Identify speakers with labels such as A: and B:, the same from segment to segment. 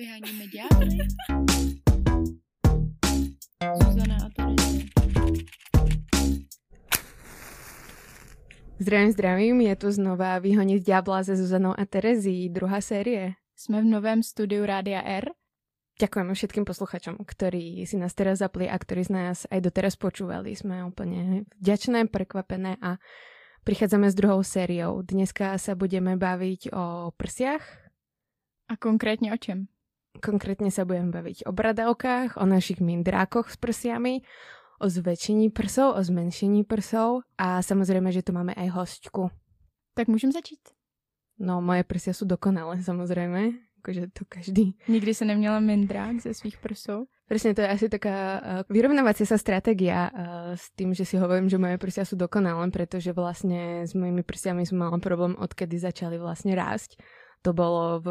A: Vyháníme ďábly. Zuzana a Terezie.
B: Zdravím, zdravím, je tu znova Vyhonit ďábla se Zuzanou a Terezí, druhá série.
A: Jsme v novém studiu Rádia R.
B: Ďakujeme všetkým posluchačom, ktorí si nás teraz zapli a ktorí z nás aj doteraz počúvali. Sme úplne vďačné, prekvapené a prichádzame s druhou sériou. Dneska sa budeme baviť o prsiach.
A: A konkrétně o čem?
B: Konkrétne sa budeme baviť o bradavkách, o našich mindrákoch s prsiami, o zväčšení prsov, o zmenšení prsov a samozrejme, že tu máme aj hostku.
A: Tak můžeme začít.
B: No, moje prsia sú dokonalé, samozrejme akože to každý.
A: Nikdy se neměla mindrák ze svých prsou?
B: Presne, to je asi taká uh, vyrovnávacia sa stratégia uh, s tým, že si hovorím, že moje prsia sú dokonalé, pretože vlastne s mojimi prsiami som mala problém, odkedy začali vlastne rásť. To bolo v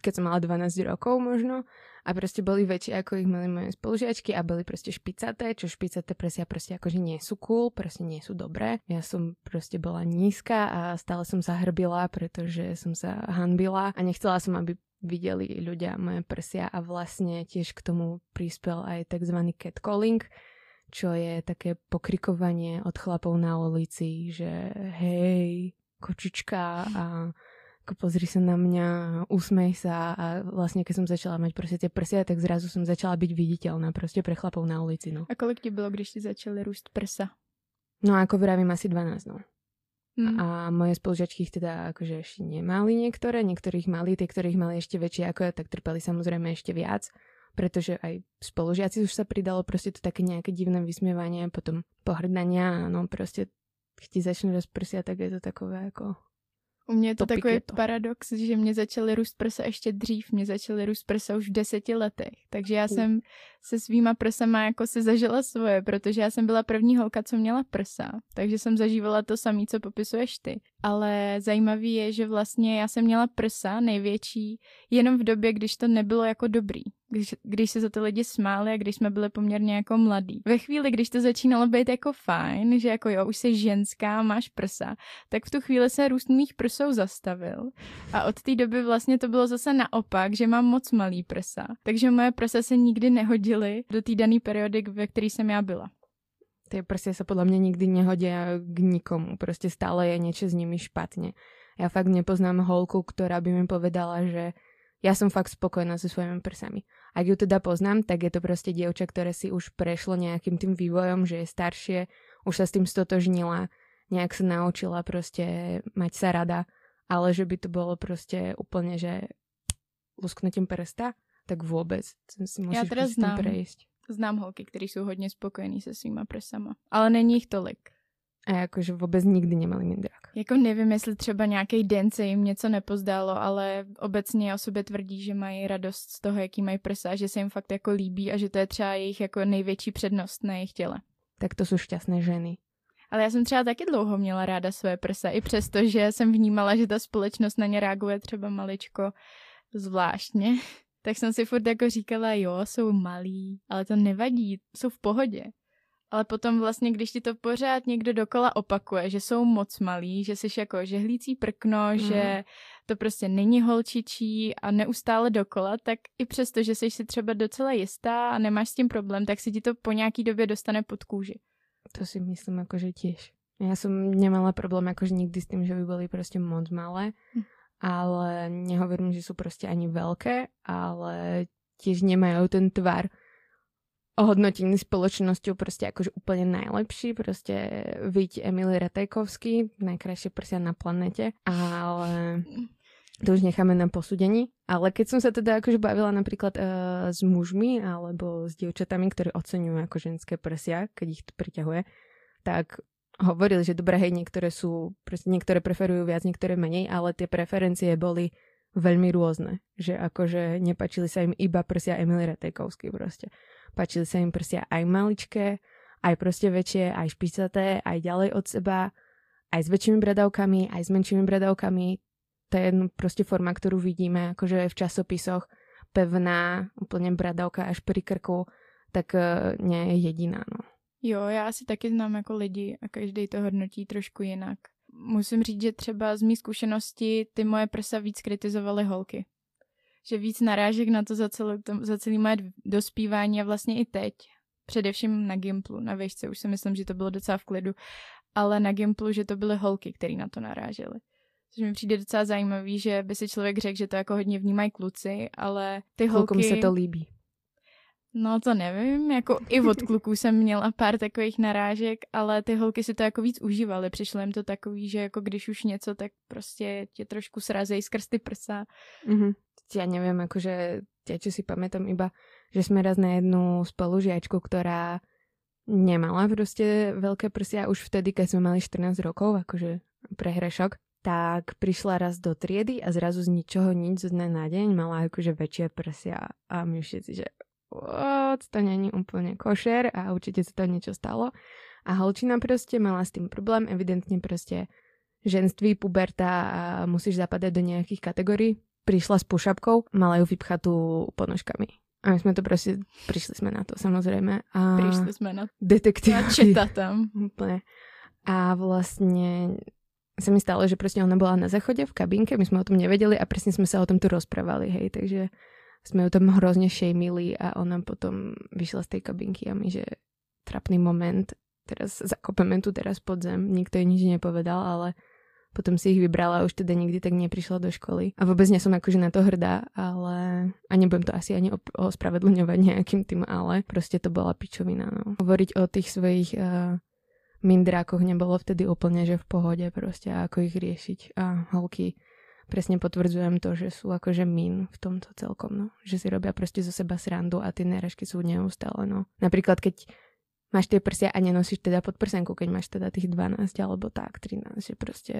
B: keď som mala 12 rokov možno a proste boli väčšie ako ich mali moje spolužiačky a boli proste špicaté, čo špicaté presia proste akože nie sú cool, proste nie sú dobré. Ja som proste bola nízka a stále som sa hrbila, pretože som sa hanbila a nechcela som, aby videli ľudia moje prsia a vlastne tiež k tomu prispel aj tzv. catcalling, čo je také pokrikovanie od chlapov na ulici, že hej, kočička a pozri sa na mňa, usmej sa a vlastne keď som začala mať proste tie prsia, tak zrazu som začala byť viditeľná proste pre chlapov na ulici, no.
A: A kolik ti bylo, když ti začali růst prsa?
B: No ako vravím, asi 12, no.
A: Hmm.
B: A moje spolužiačky ich teda akože ešte nemali niektoré, niektorých mali, tie, ktorých mali ešte väčšie ako ja, tak trpeli samozrejme ešte viac, pretože aj spolužiaci už sa pridalo proste to také nejaké divné vysmievanie, potom pohrdania, no proste keď ti začne rozprsia, tak je to takové ako
A: u mě je to takový
B: je to.
A: paradox, že mě začaly růst prsa ještě dřív, mě začaly růst prsa už v deseti letech, takže já
B: U.
A: jsem se svýma prsama jako si zažila svoje, protože já jsem byla první holka, co měla prsa, takže jsem zažívala to samé, co popisuješ ty. Ale zajímavý je, že vlastně já jsem měla prsa největší jenom v době, když to nebylo jako dobrý. Když, když se za ty lidi smáli a když jsme byli poměrně jako mladí. Ve chvíli, když to začínalo být jako fajn, že jako jo, už jsi ženská, máš prsa, tak v tu chvíli se růst mých prsou zastavil. A od té doby vlastně to bylo zase naopak, že mám moc malý prsa. Takže moje prsa se nikdy nehodily do té dané periody, ve které jsem já byla.
B: Tie prsia sa podľa mňa nikdy nehodia k nikomu. Proste stále je niečo s nimi špatne. Ja fakt nepoznám holku, ktorá by mi povedala, že ja som fakt spokojná so svojimi prsami. Ak ju teda poznám, tak je to proste dievča, ktoré si už prešlo nejakým tým vývojom, že je staršie, už sa s tým stotožnila, nejak sa naučila proste mať sa rada, ale že by to bolo proste úplne, že lusknutím prsta, tak vôbec. Si musíš
A: Já teda
B: prostě
A: znám.
B: prejsť.
A: Znám holky, které jsou hodně spokojený se svýma prsama. Ale není jich tolik.
B: A jakože vôbec nikdy nemali mindrák.
A: Jako nevím, jestli třeba nějaký den se jim něco nepozdálo, ale obecně o sobě tvrdí, že mají radost z toho, jaký mají prsa, že se jim fakt jako líbí a že to je třeba jejich jako největší přednost na jejich těle.
B: Tak to sú šťastné ženy.
A: Ale já jsem třeba taky dlouho měla ráda své prsa, i přesto, že jsem vnímala, že ta společnost na ně reaguje třeba maličko zvláštně. Tak jsem si furt jako říkala, jo, jsou malí, ale to nevadí, jsou v pohodě. Ale potom vlastně, když ti to pořád někdo dokola opakuje, že jsou moc malí, že jsi jako žehlící prkno,
B: Mhm.
A: že to prostě není holčičí a neustále dokola, tak i přesto, že jsi si třeba docela jistá a nemáš s tím problém, tak si ti to po nějaký době dostane pod kůži.
B: To si myslím akože tiež. Ja som nemala problém akože nikdy s tým, že by boli proste moc malé,
A: Hm.
B: Ale nehovorím, že sú proste ani veľké, ale tiež nemajú ten tvar ohodnotený spoločnosťou proste akože úplne najlepší, proste viď Emily Ratajkovský, najkrajšie prsia na planete, ale to už necháme na posúdení. Ale keď som sa teda akože bavila napríklad uh, s mužmi alebo s dievčatami, ktorí oceňujú ako ženské prsia, keď ich priťahuje, tak hovorili, že dobré, hej, niektoré sú, proste niektoré preferujú viac, niektoré menej, ale tie preferencie boli veľmi rôzne. Že akože nepačili sa im iba prsia Emily Ratajkovský proste. Páčili sa im prsia aj maličké, aj proste väčšie, aj špicaté, aj ďalej od seba, aj s väčšími bradavkami, aj s menšími bradavkami. To je proste forma, ktorú vidíme akože v časopisoch. Pevná, úplne bradavka až pri krku, tak eh, nie je jediná, no.
A: Jo, já asi taky znám jako lidi a každý to hodnotí trošku jinak. Musím říct, že třeba z mý zkušenosti ty moje prsa víc kritizovaly holky. že víc narážek na to za, celé, to, za celý moje dospívání a vlastně i teď. Především na Gimplu, na výšce už si myslím, že to bylo docela v klidu, ale na Gimplu, že to byly holky, které na to narážely. Což mi přijde docela zajímavý, že by si člověk řekl, že to jako hodně vnímají kluci, ale ty Klukům holky...
B: se to líbí.
A: No to nevím, jako i od kluků jsem měla pár takových narážek, ale ty holky si to jako víc užívaly. Přišlo jim to takový, že jako když už něco, tak prostě tě trošku srazejí skrz ty prsa.
B: Mm-hmm. Ja neviem, akože ja čo si pamätám iba, že sme raz na jednu spolužiačku, ktorá nemala proste veľké prsia už vtedy, keď sme mali 14 rokov, akože prehrešok, tak prišla raz do triedy a zrazu z ničoho nič z dne na deň mala akože väčšie prsia a my všetci, že what, to není úplne košer a určite sa tam niečo stalo. A holčina proste mala s tým problém, evidentne proste ženství, puberta a musíš zapadať do nejakých kategórií. Prišla s pušapkou, mala ju vypchatú ponožkami. A my sme to proste, prišli sme na to samozrejme. A
A: prišli sme na
B: detektívky.
A: Na tam.
B: Úplne. A vlastne sa mi stalo, že proste ona bola na záchode v kabínke, my sme o tom nevedeli a presne sme sa o tom tu rozprávali, hej, takže sme ju tam hrozne šejmili a ona potom vyšla z tej kabinky a my, že trapný moment, teraz zakopeme tu teraz pod zem, nikto jej nič nepovedal, ale potom si ich vybrala a už teda nikdy tak neprišla do školy. A vôbec nie som akože na to hrdá, ale a nebudem to asi ani ospravedlňovať nejakým tým, ale proste to bola pičovina. No. Hovoriť o tých svojich uh, mindrákoch nebolo vtedy úplne, že v pohode proste ako ich riešiť. A holky presne potvrdzujem to, že sú akože min v tomto celkom, no. Že si robia proste zo seba srandu a tie náražky sú neustále, no. Napríklad, keď máš tie prsia a nenosíš teda podprsenku, keď máš teda tých 12 alebo tak, 13, že proste,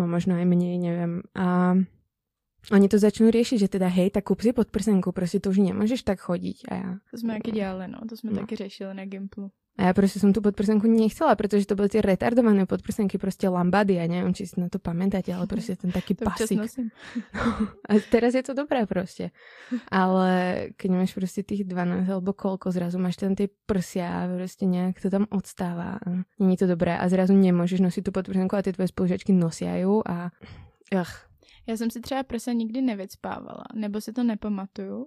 B: no možno aj menej, neviem. A oni to začnú riešiť, že teda hej, tak kúp si podprsenku, proste to už nemôžeš tak chodiť. A ja...
A: To sme taky dělali, no, to sme no. taky řešili na Gimplu.
B: A ja proste som tú podprsenku nechcela, pretože to boli tie retardované podprsenky, proste lambady, ja neviem, či si na to pamätáte, ale proste ten taký to pasík. a teraz je to dobré proste. Ale keď máš proste tých 12 alebo koľko, zrazu máš tam tie prsia a proste nejak to tam odstáva. Není to dobré a zrazu nemôžeš nosiť tú podprsenku a tie tvoje spolužačky ju a... Ach.
A: Já jsem si třeba prsa nikdy nevycpávala, nebo si to nepamatuju,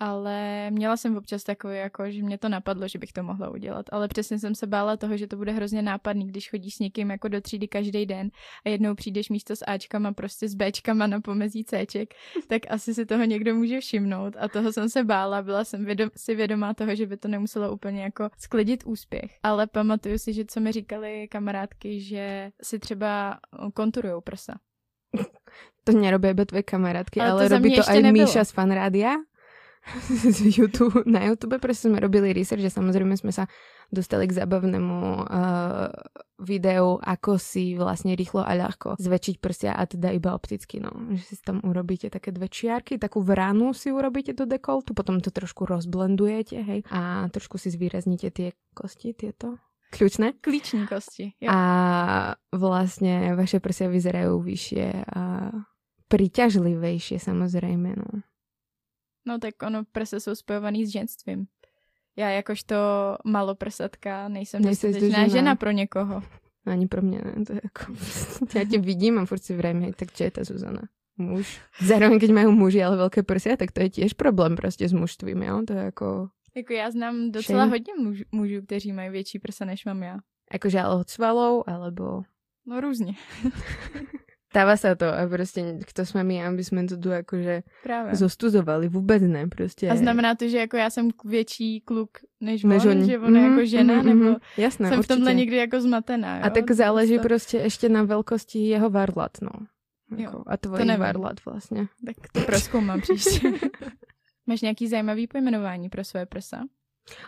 A: ale měla jsem občas takový, jako, že mě to napadlo, že bych to mohla udělat, ale přesně jsem se bála toho, že to bude hrozně nápadný, když chodíš s někým jako do třídy každý den a jednou přijdeš místo s Ačkama prostě s Bčkama na pomezí Cček, tak asi si toho někdo může všimnout a toho jsem se bála, byla jsem vědom, si vědomá toho, že by to nemuselo úplně jako sklidit úspěch, ale pamatuju si, že co mi říkali kamarádky, že si třeba konturujou prsa.
B: To nerobí iba tvoje kamarátky, ale, ale robí to aj nebylo. Míša z fanrádia? Z YouTube, na YouTube proste sme robili research a samozrejme sme sa dostali k zabavnému uh, videu, ako si vlastne rýchlo a ľahko zväčšiť prsia a teda iba opticky, no. Že si tam urobíte také dve čiarky, takú vranu si urobíte do dekoltu, potom to trošku rozblendujete, hej, a trošku si zvýraznite tie kosti, tieto kľúčne.
A: Klíční kosti. Jo.
B: A vlastne vaše prsia vyzerajú vyššie a priťažlivejšie samozrejme, no.
A: No tak ono prse jsou spojovaný s ženstvím. Já jakožto maloprsatka nejsem dostatečná žena pro někoho.
B: Ani pro mě ne, to je jako, já tě vidím a furt si vrajím, tak čo je ta Zuzana? Muž. Zároveň, keď majú muži ale veľké prsia, tak to je tiež problém prostě s mužstvím, jo? To je jako...
A: Jako já znám docela Shame. hodně muž, mužů, kteří mají větší prsa, než mám já.
B: Jakože ale od svalov, alebo...
A: No různě.
B: Stáva sa to a prostě kto jsme my, aby jsme to tu akože Právě. zostuzovali, vůbec ne prostě.
A: A znamená to, že jako já jsem větší kluk než, než on, že on mm, jako žena, mm, nebo mm,
B: jasné,
A: jsem určitě. v tomhle někdy jako zmatená. Jo?
B: A tak záleží to... prostě ještě na velkosti jeho varlat, no. Jako, jo, a tvojich varlat vlastně.
A: Tak to proskoumám příště. Máš nějaký zajímavý pojmenování pro své prsa?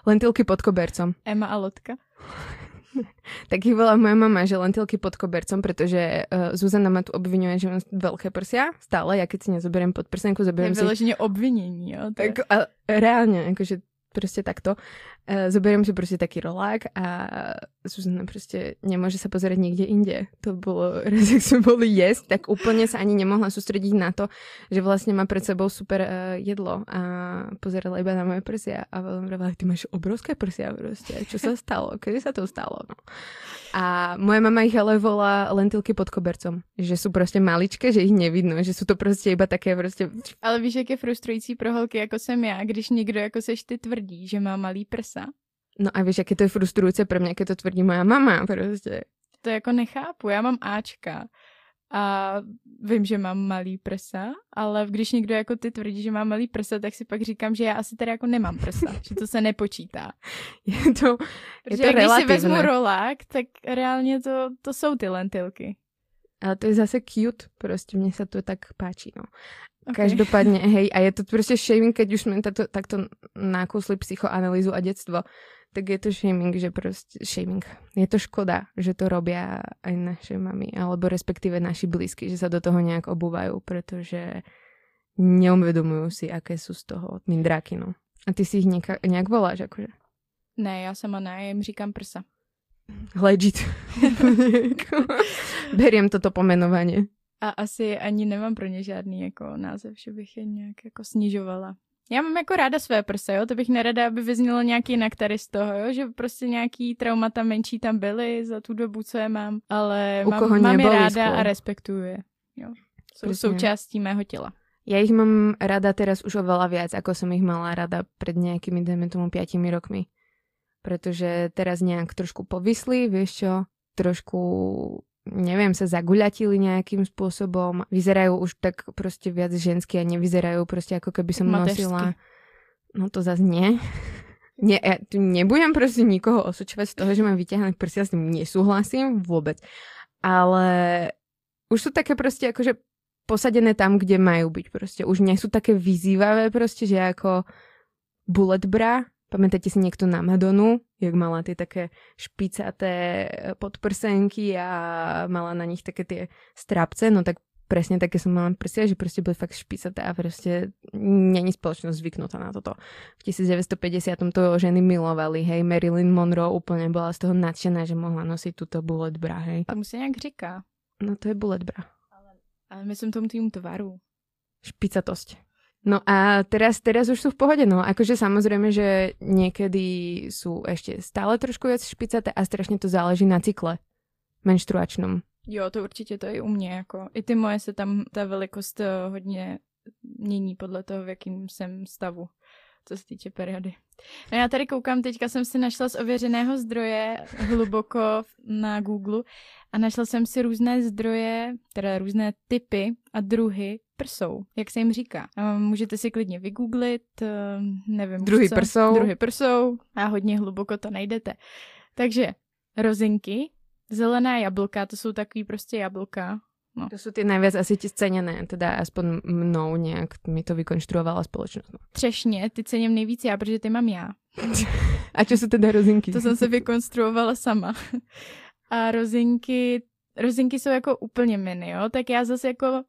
B: Lentilky pod kobercom.
A: Emma a Lotka.
B: tak ich volá moja mama, že lentilky pod kobercom, pretože uh, Zuzana ma tu obvinuje, že mám veľké prsia. Stále, ja keď si nezoberiem pod prsenku, zoberiem
A: si... Je vyloženě obvinění, jo?
B: Tak, a reálne, akože proste takto. Uh, zoberiem si proste taký rolák a Zuzana proste nemôže sa pozerať niekde inde. To bolo, raz, jak sme boli jesť, tak úplne sa ani nemohla sústrediť na to, že vlastne má pred sebou super uh, jedlo a pozerala iba na moje prsia. A veľmi vravela, ty máš obrovské prsia proste, čo sa stalo, kedy sa to stalo, no. A moja mama ich ale volá lentilky pod kobercom, že sú proste maličké, že ich nevidno, že sú to proste iba také proste...
A: Ale víš, jak je frustrující pro holky, jako jsem já, když někdo jako seš ty tvrdí, že má malý prsa
B: No a víš, jaké to je frustrující pro mě, keď to tvrdí moja mama prostě.
A: To jako nechápu, já mám Ačka a vím, že mám malý prsa, ale když někdo jako ty tvrdí, že má malý prsa, tak si pak říkám, že já asi tady jako nemám prsa, že to se nepočítá.
B: Je to, je to
A: když si vezmu rolák, tak reálně to, to jsou ty lentilky.
B: Ale to je zase cute, prostě mně se to tak páčí, no. Okay. Každopádně, hej, a je to prostě shaming, keď už jsme tato, takto nákusli psychoanalýzu a dětstvo, tak je to shaming, že proste shaming. Je to škoda, že to robia aj naše mami, alebo respektíve naši blízky, že sa do toho nejak obúvajú, pretože neuvedomujú si, aké sú z toho mindráky, no. A ty si ich nejak, nejak voláš, akože?
A: Ne, já sama ne, já jim říkám prsa.
B: Legit. Beriem toto pomenovanie.
A: A asi ani nemám pro ně žádný jako název, že bych je nějak jako snižovala. Já mám jako ráda své prsa, jo, to bych nerada, aby vyznělo nějaký jinak tady z toho, jo, že prostě nějaký traumata menší tam byly za tu dobu, co je mám, ale
B: U
A: mám,
B: koho
A: mám je ráda a respektuju je, jo. Jsou
B: Presne.
A: součástí mého těla.
B: Ja ich mám rada teraz už oveľa viac, ako som ich mala rada pred nejakými, dajme tomu, 5 rokmi. Pretože teraz nejak trošku povisli, vieš čo, trošku neviem, sa zaguľatili nejakým spôsobom. Vyzerajú už tak proste viac žensky a nevyzerajú proste ako keby som nosila... No to zase nie. Nie, ja tu nebudem proste nikoho osočovať z toho, že mám vyťahané prsia, s tým nesúhlasím vôbec. Ale už sú také proste akože posadené tam, kde majú byť proste. Už nie sú také vyzývavé proste, že ako bullet bra. Pamätáte si niekto na Madonu, jak mala tie také špicaté podprsenky a mala na nich také tie strapce, no tak presne také som mala prsia, že proste boli fakt špicaté a proste není spoločnosť zvyknutá na toto. V 1950 to ženy milovali, hej, Marilyn Monroe úplne bola z toho nadšená, že mohla nosiť túto bullet bra, hej.
A: Tomu se nějak říká.
B: No to je bullet bra.
A: Ale myslím tomu tým tvaru.
B: špicatosť. No a teraz, teraz už sú v pohode, no akože samozrejme, že niekedy sú ešte stále trošku viac špicaté a strašne to záleží na cykle menštruačnom.
A: Jo, to určitě to je u mě, jako i ty moje se tam ta velikost eh, hodně mění podle toho, v jakým jsem stavu, co se týče periody. No já tady koukám, teďka jsem si našla z ověřeného zdroje hluboko na Google a našla jsem si různé zdroje, teda různé typy a druhy prsou, jak se jim říká. Můžete si klidně vygooglit, eh, nevím
B: Druhy
A: co.
B: prsou.
A: Druhy prsou a hodně hluboko to najdete. Takže rozinky, zelená jablka, to jsou takový prostě jablka. No.
B: To sú tie najviac asi ti cenené, teda aspoň mnou nejak mi to vykonštruovala spoločnosť. No.
A: Třešně, ty cením nejvíc já, protože ty mám já.
B: A čo sú teda rozinky?
A: To jsem se vykonstruovala sama. A rozinky, rozinky jsou jako úplně mini, jo, tak já zase jako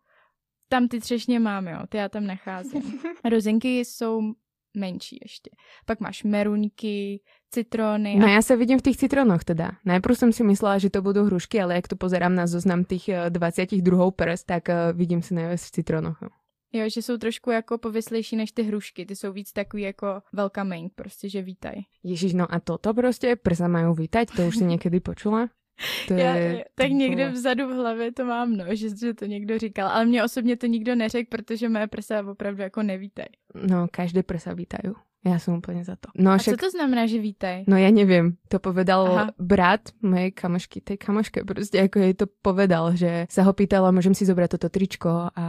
A: tam ty třešně mám, jo, ty já tam nacházím. Rozinky jsou menší ještě. Pak máš meruňky, citrony.
B: No
A: a
B: ja sa vidím v tých citrónoch teda. Najprv som si myslela, že to budú hrušky, ale jak to pozerám na zoznam tých eh, 20 druhov prs, tak eh, vidím si najviac v citrónoch. No.
A: Jo, že jsou trošku jako povyslejší než ty hrušky. Ty jsou víc takový jako welcoming, prostě, že vítaj.
B: Ježiš, no a toto proste prsa majú vítať, to už si niekedy počula? To
A: Já,
B: je,
A: tak
B: to
A: někde
B: bolo-
A: vzadu v hlavě to mám, no, že, že to někdo říkal. Ale mě osobně to nikdo neřekl, protože moje prsa opravdu jako nevítaj.
B: No, každé prsa vítajú. Ja som úplne za to. No
A: A co
B: však,
A: to znamená, že vítaj?
B: no ja neviem, to povedal
A: Aha.
B: brat mojej kamošky, tej kamoške proste, ako jej to povedal, že sa ho pýtala, môžem si zobrať toto tričko a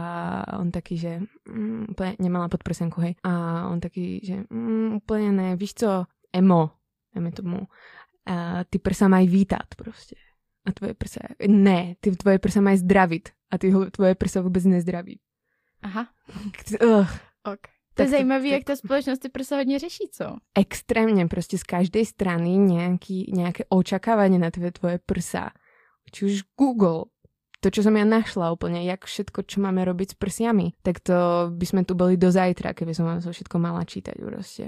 B: on taký, že mm, úplne nemala podprsenku, hej. A on taký, že mm, úplne ne, víš co, emo, dajme tomu, a ty prsa mají vítat proste. A tvoje prsa, ne, ty tvoje prsa mají zdravit a ty tvoje prsa vôbec nezdraví.
A: Aha,
B: Ugh.
A: ok. To je zajímavé, jak ta společnost ty prsa hodně řeší, co?
B: extrémne proste z každej strany nejaký, nejaké očakávanie na tvoje, tvoje prsa. Či už Google, to, čo som ja našla úplne, jak všetko, čo máme robiť s prsiami, tak to by sme tu boli do zajtra, keby som vám to všetko mala čítať proste.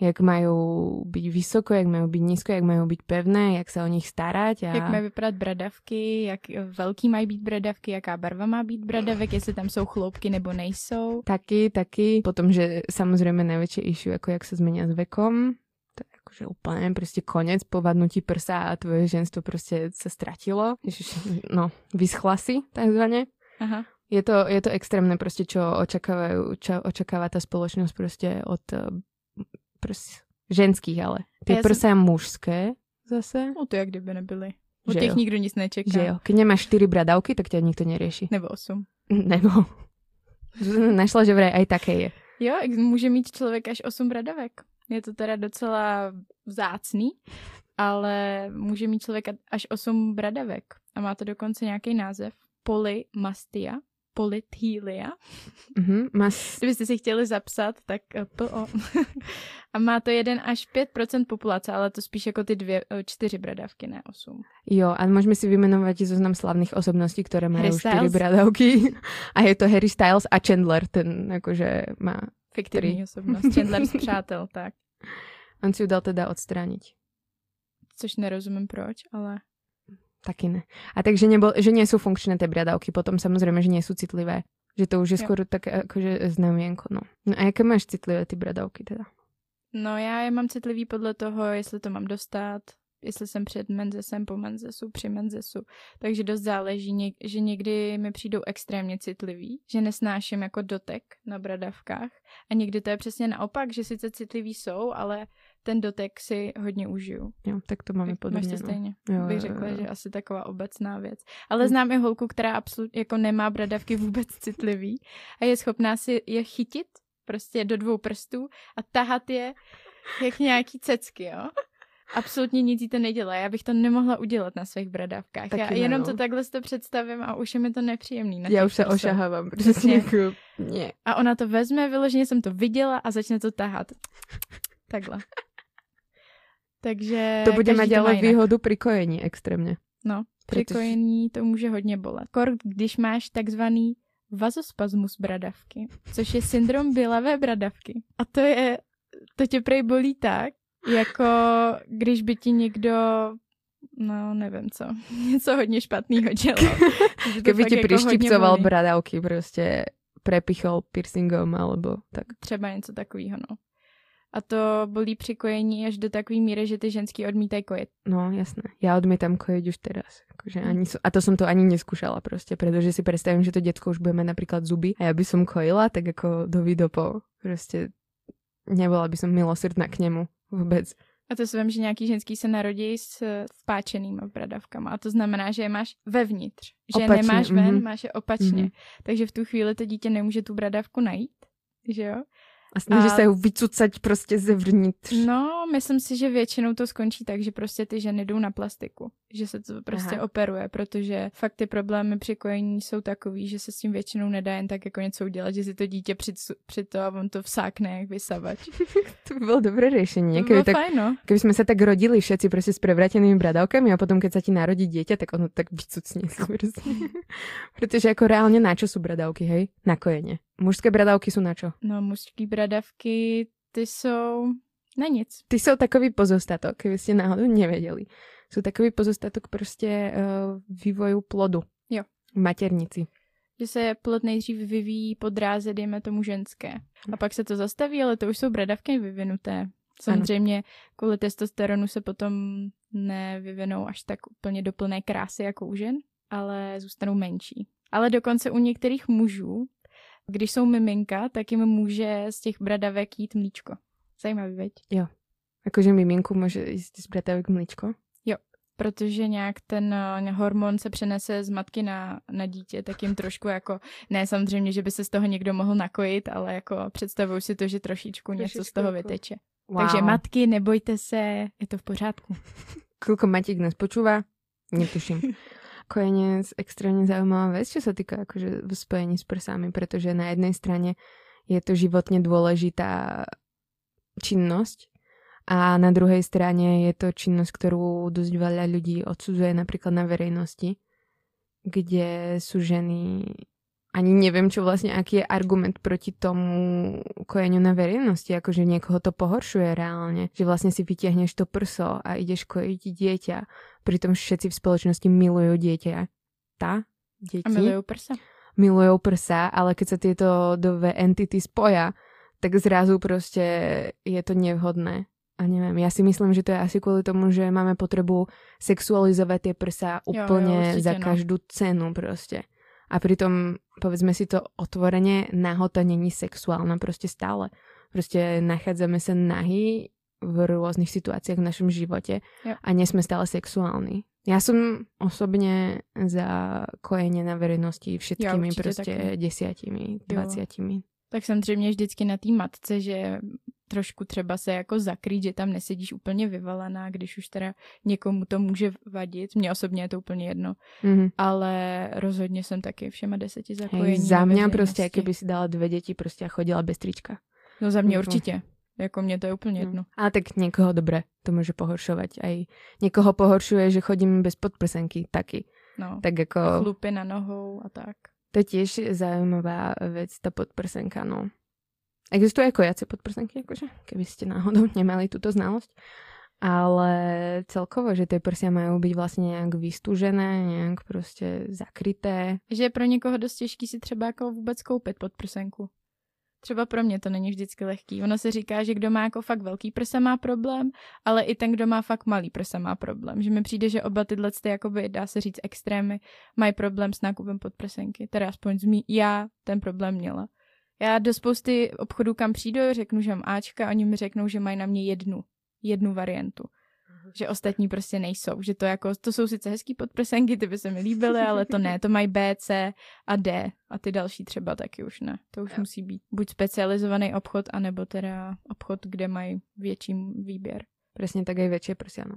B: Jak majú byť vysoko, jak majú byť nízko, jak majú byť pevné, jak sa o nich starať. A...
A: Jak mají vypadat bradavky, jak velký mají být bradavky, jaká barva má být bradavek, jestli tam jsou chloupky nebo nejsou.
B: Taky, taky. Potom, že samozrejme najväčšie issue, ako jak sa zmenia s vekom, akože úplne prostě konec, povadnutí prsa a tvoje ženstvo prostě se ztratilo. Ježiš, no, vyschla si, takzvaně.
A: Aha.
B: Je to, je to extrémne prostě, čo očakávajú, čo očakáva tá spoločnosť prostě od prs, ženských, ale. Ty
A: Já
B: prsa mužské zase.
A: No to jak kdyby nebyly. Od
B: Že
A: těch
B: jo.
A: nikdo nic nečeká.
B: Že jo. Keď nemáš 4 bradavky, tak ťa nikto nerieši.
A: Nebo osm.
B: Nebo. Našla, že vraj aj také je.
A: Jo, může mít člověk až 8 bradavek. Je to teda docela vzácný, ale může mít člověk až 8 bradavek. A má to dokonce nějaký název. Polymastia. Polythylia.
B: Mhm. Mas...
A: Kdybyste si chtěli zapsat, tak eh, PO. a má to 1 až 5% populace, ale to spíš jako ty dvě, eh, čtyři bradavky, ne 8.
B: Jo, a môžeme si vymenovať zoznam slavných osobností,
A: Harry
B: 4
A: Styles.
B: bradavky. A je to Harry Styles a Chandler, ten akože má...
A: Fiktivní
B: Tři.
A: osobnost. Chandler z přátel, tak.
B: On si ju dal teda odstrániť.
A: Což nerozumím proč, ale
B: Taky ne. A takže nebol, že nie sú funkčné tie bradavky, potom samozrejme, že nie sú citlivé. Že to už je
A: Jo.
B: skoro také akože znamienko, no. No a jaké máš citlivé ty bradavky teda?
A: No já je mám citlivý podle toho, jestli to mám dostat, jestli jsem před menzesem, po menzesu, při menzesu. Takže dost záleží, něk- že někdy mi přijdou extrémně citlivý, že nesnáším jako dotek na bradavkách. A někdy to je přesně naopak, že sice citlivý jsou, ale ten dotek si hodně užiju.
B: Jo, tak to máme podobně,
A: Máš to
B: no.
A: stejně?
B: Jo,
A: Bych
B: jo,
A: řekla,
B: jo, jo.
A: že asi taková obecná věc. Ale znám i holku, která absolutně jako nemá bradavky vůbec citlivý a je schopná si je chytit prostě do dvou prstů a tahat je jak nějaký cecky, jo? Absolutně nic jí to nedělá. Já bych to nemohla udělat na svých bradavkách.
B: Taky
A: Já
B: ne,
A: jenom
B: no.
A: to takhle si to představím a už je mi to nepříjemný. Na
B: Já už se ošahávám.
A: Přesně.
B: Přesně. Jako.
A: A ona to vezme, vyloženě jsem to viděla a začne to tahat. Takhle. Takže
B: To bude
A: každý
B: mať
A: má
B: ale
A: jinak.
B: výhodu pri kojení extrémně.
A: No, při
B: Protože-
A: kojení to může hodně bolet. Kor, když máš takzvaný vazospasmus bradavky, což je syndrom bělavé bradavky. A to je, to tě prej bolí tak, jako když by ti někdo no nevím co, něco hodně špatného dělal. Fakt
B: ti
A: jako
B: prištipcoval bradavky, prostě prepichol piercingom alebo tak.
A: Třeba něco takového, no. A to bolí při kojení až do takové míry, že ty ženský odmítají kojet.
B: No jasné. Ja odmietam kojiť už teraz. Akože
A: Hm.
B: ani, a to som to ani neskúšala proste, pretože si predstavím, že to detko už bude mať napríklad zuby a ja by som kojila, tak ako do vidopo. Proste nebola by som milosrdná k nemu vôbec.
A: A to si vím, že nějaký ženský se narodí s vpáčenýma bradavkama. A to znamená, že je máš vevnitř. Že
B: Opačně,
A: nemáš ven,
B: mhm.
A: máš je opačně.
B: Mhm.
A: Takže v tu chvíli to dítě nemůže tu bradavku najít. Že jo?
B: A snaží
A: A-
B: sa ju vycucať proste zevnitř.
A: No, myslím si, že většinou to skončí tak, že prostě ty ženy jdou na plastiku. Že se to prostě
B: Aha.
A: operuje, protože fakt ty problémy při kojení jsou takový, že se s tím většinou nedá jen tak jako něco udělat, že si to dítě při, při to a on to vsákne jak vysavač.
B: To by bolo dobré.
A: To
B: Keby,
A: bylo
B: tak,
A: fajn, no.
B: keby sme sa tak rodili všetci proste s prevratenými bradavkami a potom keď sa ti narodí dieťa, tak ono tak vycucne si proste. Pretože ako reálne na čo sú bradavky, hej? Na kojenie. Mužské bradavky sú na čo?
A: No, mužský bradavky, ty jsou na nic.
B: Ty jsou takový pozostatok, keby ste náhodou nevedeli. Sú takový pozostatok prostě uh, vývoju plodu.
A: Jo.
B: V maternici.
A: Že se plod nejdřív vyvíjí po dráze, dejme tomu ženské. A pak se to zastaví, ale to už jsou bradavky vyvinuté. Samozřejmě kvůli testosteronu se potom nevyvinou až tak úplně do plné krásy jako u žen, ale zůstanou menší. Ale dokonce u některých mužů, když jsou miminka, tak jim může z těch bradavek jít mlíčko. Zajímavý, veď?
B: Akože miminku môže ísť z bradavek mlíčko.
A: protože nějak ten eh, hormon se přenese z matky na, na dítě, tak jim trošku jako, ne samozřejmě, že by se z toho někdo mohl nakojit, ale jako představuju si to, že trošičku něco z
B: Trošičku
A: toho
B: jako-
A: vyteče.
B: Wow.
A: Takže matky, nebojte se, je to v pořádku.
B: Koľko Matík nás počúva? Netuším. Kojenie je extrémne zaujímavá vec, čo sa týka akože v spojení s prsami, pretože na jednej strane je to životne dôležitá činnosť a na druhej strane je to činnosť, ktorú dosť veľa ľudí odsudzuje napríklad na verejnosti, kde sú ženy ani neviem, čo vlastne, aký je argument proti tomu kojeniu na verejnosti, akože niekoho to pohoršuje reálne, že vlastne si vytiahneš to prso a ideš kojiť dieťa, pritom všetci v spoločnosti milujú dieťa. Tá? Deti?
A: A milujú prsa.
B: Milujú prsa, ale keď sa tieto dve entity spoja, tak zrazu proste je to nevhodné. A neviem, ja si myslím, že to je asi kvôli tomu, že máme potrebu sexualizovať tie prsa úplne jo, jo, za no. každú cenu proste. A pritom, povedzme si to otvorene, nahota není sexuálna proste stále. Proste nachádzame sa nahy v rôznych situáciách v našom živote a nie sme stále sexuálni. Ja som osobne za kojenie na verejnosti všetkými prostě taky. desiatimi, dvaciatimi.
A: Tak samozřejmě vždycky na té matce, že trošku třeba se jako zakrýt, že tam nesedíš úplně vyvalená, když už teda někomu to může vadit. Mně osobně je to úplně jedno. Mm-hmm. Ale rozhodně jsem taky všema deseti zakojení. Hej,
B: za mě prostě, kdyby si dala dvě děti prostě a chodila bez trička.
A: No za mě mm-hmm. určitě. Jako mě to je úplně no. jedno.
B: Ale tak někoho dobré to může pohoršovat. A někoho pohoršuje, že chodím bez podprsenky taky.
A: No, tak jako... Chlupy na nohou a tak.
B: To je tiež zaujímavá vec, tá podprsenka, no. Existujú aj kojace podprsenky, akože, keby ste náhodou nemali túto znalosť. Ale celkovo, že tie prsia majú byť vlastne nejak vystúžené, nejak prostě zakryté.
A: Že je pro někoho dost těžký si třeba jako vůbec koupit podprsenku. Třeba pro mě to není vždycky lehký. Ono se říká, že kdo má jako fakt velký prsa má problém, ale i ten, kdo má fakt malý prsa má problém. Že mi přijde, že oba tyhle, ty, jakoby, dá se říct, extrémy, mají problém s nákupem podprsenky. Teda aspoň zmí, já ten problém měla. Já do spousty obchodů, kam přijdu, řeknu, že mám Ačka, oni mi řeknou, že mají na mě jednu, jednu variantu. Že ostatní prostě nejsou. Že to jako, to jsou sice hezký podprsenky, ty by se mi líbily, ale to ne. To mají B, C a D. A ty další třeba taky už ne. To už jo. musí být buď specializovaný obchod, anebo teda obchod, kde mají větší výběr.
B: Přesně tak i větší prsia, no.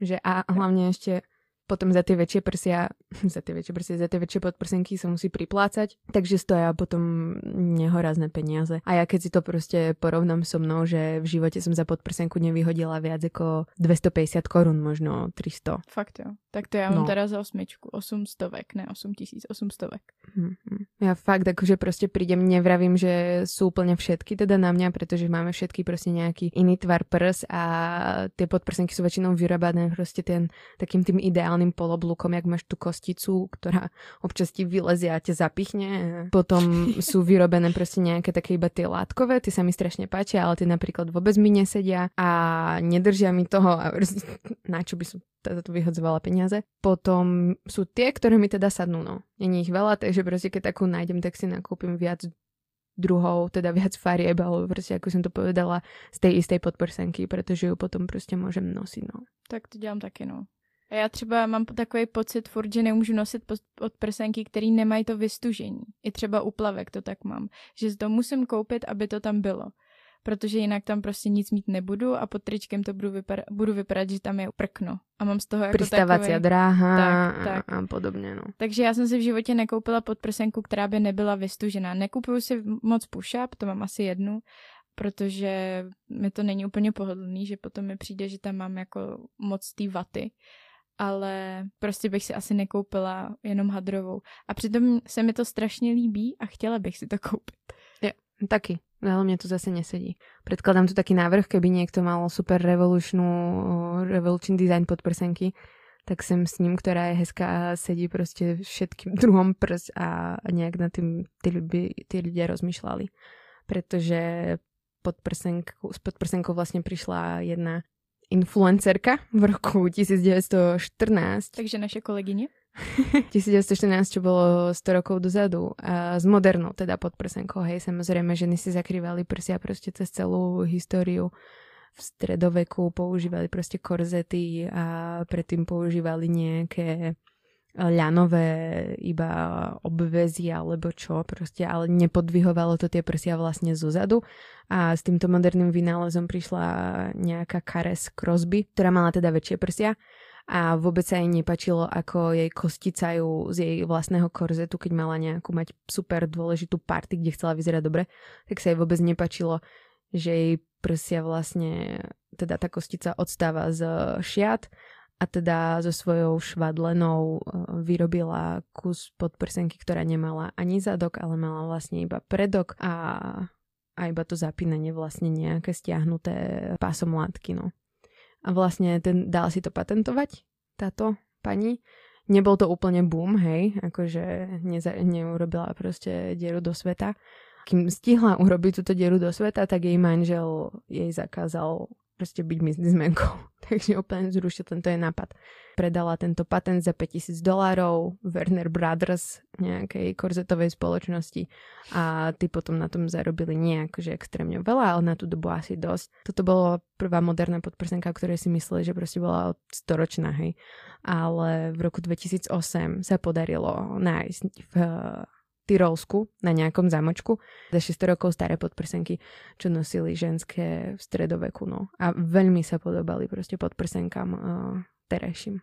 B: Že a hlavně ještě potom za tie väčšie prsia, za tie väčšie prsia, za tie väčšie podprsenky sa musí priplácať, takže stoja potom nehorazné peniaze. A ja keď si to proste porovnám so mnou, že v živote som za podprsenku nevyhodila viac ako 250 korun, možno 300.
A: Fakt jo. Tak to ja mám no. teda za osmičku, 800, ne 8800.
B: Mm-hmm. Ja fakt akože proste prídem, nevravím, že sú úplne všetky teda na mňa, pretože máme všetky proste nejaký iný tvar prs a tie podprsenky sú väčšinou vyrobané proste ten takým tým ideálnym normálnym poloblukom, jak máš tú kosticu, ktorá občas ti vylezie a te zapichne. Potom sú vyrobené proste nejaké také iba tie látkové, ty sa mi strašne páčia, ale tie napríklad vôbec mi nesedia a nedržia mi toho a na čo by som teda tu vyhodzovala peniaze. Potom sú tie, ktoré mi teda sadnú, no. Není ich veľa, takže proste keď takú nájdem, tak si nakúpim viac druhou, teda viac farieb, alebo proste, ako som to povedala, z tej istej podprsenky, pretože ju potom proste môžem nosiť, no.
A: Tak to dělám taky, no. A já třeba mám takový pocit furt, že nemůžu nosit podprsenky, který nemají to vystužení. I třeba u plavek to tak mám. Že to musím koupit, aby to tam bylo. Protože jinak tam prostě nic mít nebudu a pod tričkem to budu, vypadat, budu vypadat, že tam je prkno. A mám z toho jako
B: Pristávací takový... dráha tak, tak. a podobně. No.
A: Takže já jsem si v životě nekoupila podprsenku, která by nebyla vystužená. Nekupuju si moc push-up, to mám asi jednu, protože mi to není úplně pohodlný, že potom mi přijde, že tam mám jako moc té vaty ale prostě bych si asi nekoupila jenom hadrovou. A přitom se mi to strašně líbí a chtěla bych si to koupit.
B: Jo, taky. Ale mne to zase nesedí. Predkladám tu taký návrh, keby niekto mal super revolučnú, revolučný design podprsenky, tak sem s ním, ktorá je hezká a sedí prostě všetkým druhom prs a nejak na tým tí, ľudia, tí ľudia rozmýšľali. Pretože pod prsenkou, s podprsenkou vlastne prišla jedna influencerka v roku 1914.
A: Takže naše kolegyně?
B: 1914, čo bolo 100 rokov dozadu. A s modernou, teda pod prsenkou. Hej, samozrejme, ženy si zakrývali prsia proste cez celú históriu. V stredoveku používali proste korzety a predtým používali nejaké ľanové iba obvezy alebo čo proste, ale nepodvihovalo to tie prsia vlastne zo zadu. A s týmto moderným vynálezom prišla nejaká Kares Crosby, ktorá mala teda väčšie prsia a vôbec sa jej nepačilo, ako jej kosticajú z jej vlastného korzetu, keď mala nejakú mať super dôležitú party, kde chcela vyzerať dobre, tak sa jej vôbec nepačilo, že jej prsia vlastne, teda tá kostica odstáva z šiat a teda so svojou švadlenou uh, vyrobila kus podprsenky, ktorá nemala ani zadok, ale mala vlastne iba predok a, a iba to zapínanie vlastne nejaké stiahnuté pásom látky. No. A vlastne ten, dal si to patentovať, táto pani. Nebol to úplne boom, hej, akože neza, neurobila proste dieru do sveta. Kým stihla urobiť túto dieru do sveta, tak jej manžel jej zakázal proste byť biznismenkou. Takže úplne zrušil tento je nápad. Predala tento patent za 5000 dolárov Werner Brothers nejakej korzetovej spoločnosti a ty potom na tom zarobili nie akože extrémne veľa, ale na tú dobu asi dosť. Toto bolo prvá moderná podprsenka, ktorej si mysleli, že proste bola storočná, hej. Ale v roku 2008 sa podarilo nájsť v Tyrolsku na nejakom zámočku za 600 rokov staré podprsenky, čo nosili ženské v stredoveku. No. A veľmi sa podobali proste podprsenkám uh, terajším.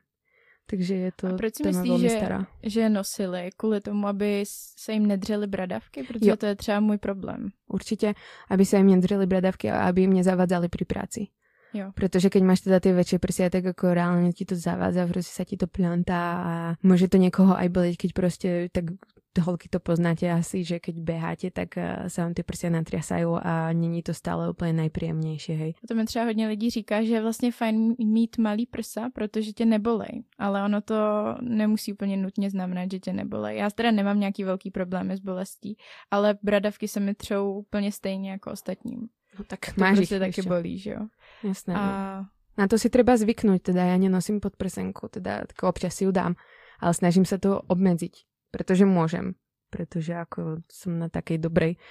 B: Takže je to
A: A proč si myslíš, že, stará. že nosili kvůli tomu, aby se jim nedřely bradavky? Protože jo. to je třeba můj problém.
B: Určite, aby sa im nedřely bradavky a aby im nezavadzali pri práci.
A: Jo.
B: Protože keď máš teda tie väčšie prsia, tak ako reálne ti to zavádza, proste sa ti to plantá a môže to niekoho aj boleť, keď proste tak holky to poznáte asi, že keď beháte, tak uh, sa vám ty prsia natriasajú a není to stále úplně najpříjemnější, hej.
A: To mi třeba hodně lidí říká, že je vlastně fajn mít malý prsa, protože tě nebolej, ale ono to nemusí úplně nutně znamenat, že tě nebolej. Já teda nemám nějaký velký problémy s bolestí, ale bradavky se mi třou úplně stejně jako ostatním.
B: No tak
A: to máš prostě taky bolí, že jo.
B: Jasné. A... No. Na to si treba zvyknúť, teda ja nenosím podprsenku, teda tak občas si ju dám, ale snažím sa to obmedziť pretože môžem, pretože ako som na takej dobrej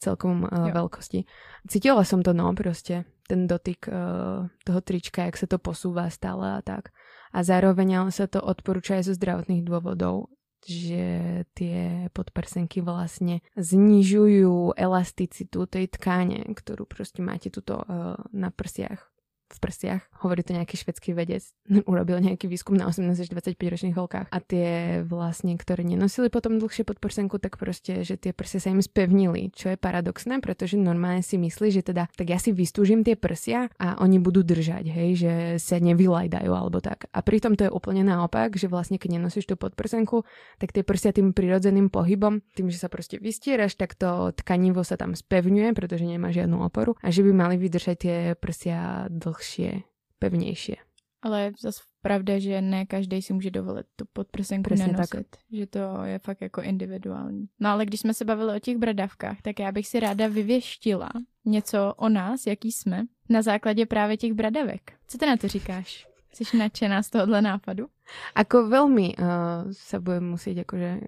B: celkom uh, veľkosti. Cítila som to, no, proste, ten dotyk uh, toho trička, jak sa to posúva stále a tak. A zároveň ale sa to odporúča aj zo zdravotných dôvodov, že tie podprsenky vlastne znižujú elasticitu tej tkáne, ktorú proste máte tuto uh, na prsiach v prsiach. Hovorí to nejaký švedský vedec. Urobil nejaký výskum na 18 až 25 ročných holkách. A tie vlastne, ktoré nenosili potom dlhšie podprsenku, tak proste, že tie prsia sa im spevnili. Čo je paradoxné, pretože normálne si myslí, že teda, tak ja si vystúžim tie prsia a oni budú držať, hej, že sa nevylajdajú alebo tak. A pritom to je úplne naopak, že vlastne keď nenosíš tú podprsenku, tak tie prsia tým prirodzeným pohybom, tým, že sa proste vystieraš, tak to tkanivo sa tam spevňuje, pretože nemá žiadnu oporu a že by mali vydržať tie prsia dlhšie dlhšie, pevnější.
A: Ale zase pravda, že ne každý si může dovolit tu podprsenku Přesně nenosit. Tak. Že to je fakt jako individuální. No ale když jsme se bavili o těch bradavkách, tak já bych si ráda vyvěštila něco o nás, jaký jsme, na základě právě těch bradavek. Co ty na to říkáš? Jsi nadšená z tohohle nápadu?
B: Ako velmi uh, se budeme muset jakože...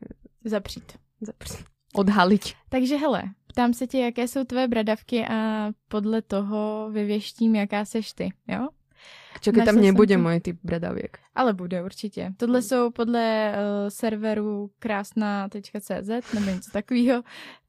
A: Zapřít.
B: Zapřít. Odhalit.
A: Takže hele, Ptám se tě, jaké jsou tvé bradavky a podle toho vyvěštím, jaká seš ty, jo?
B: Čekaj, tam nebude můj typ bradavěk.
A: Ale bude určitě. Tohle hmm. jsou podle uh, serveru krásna.cz nebo něco takového,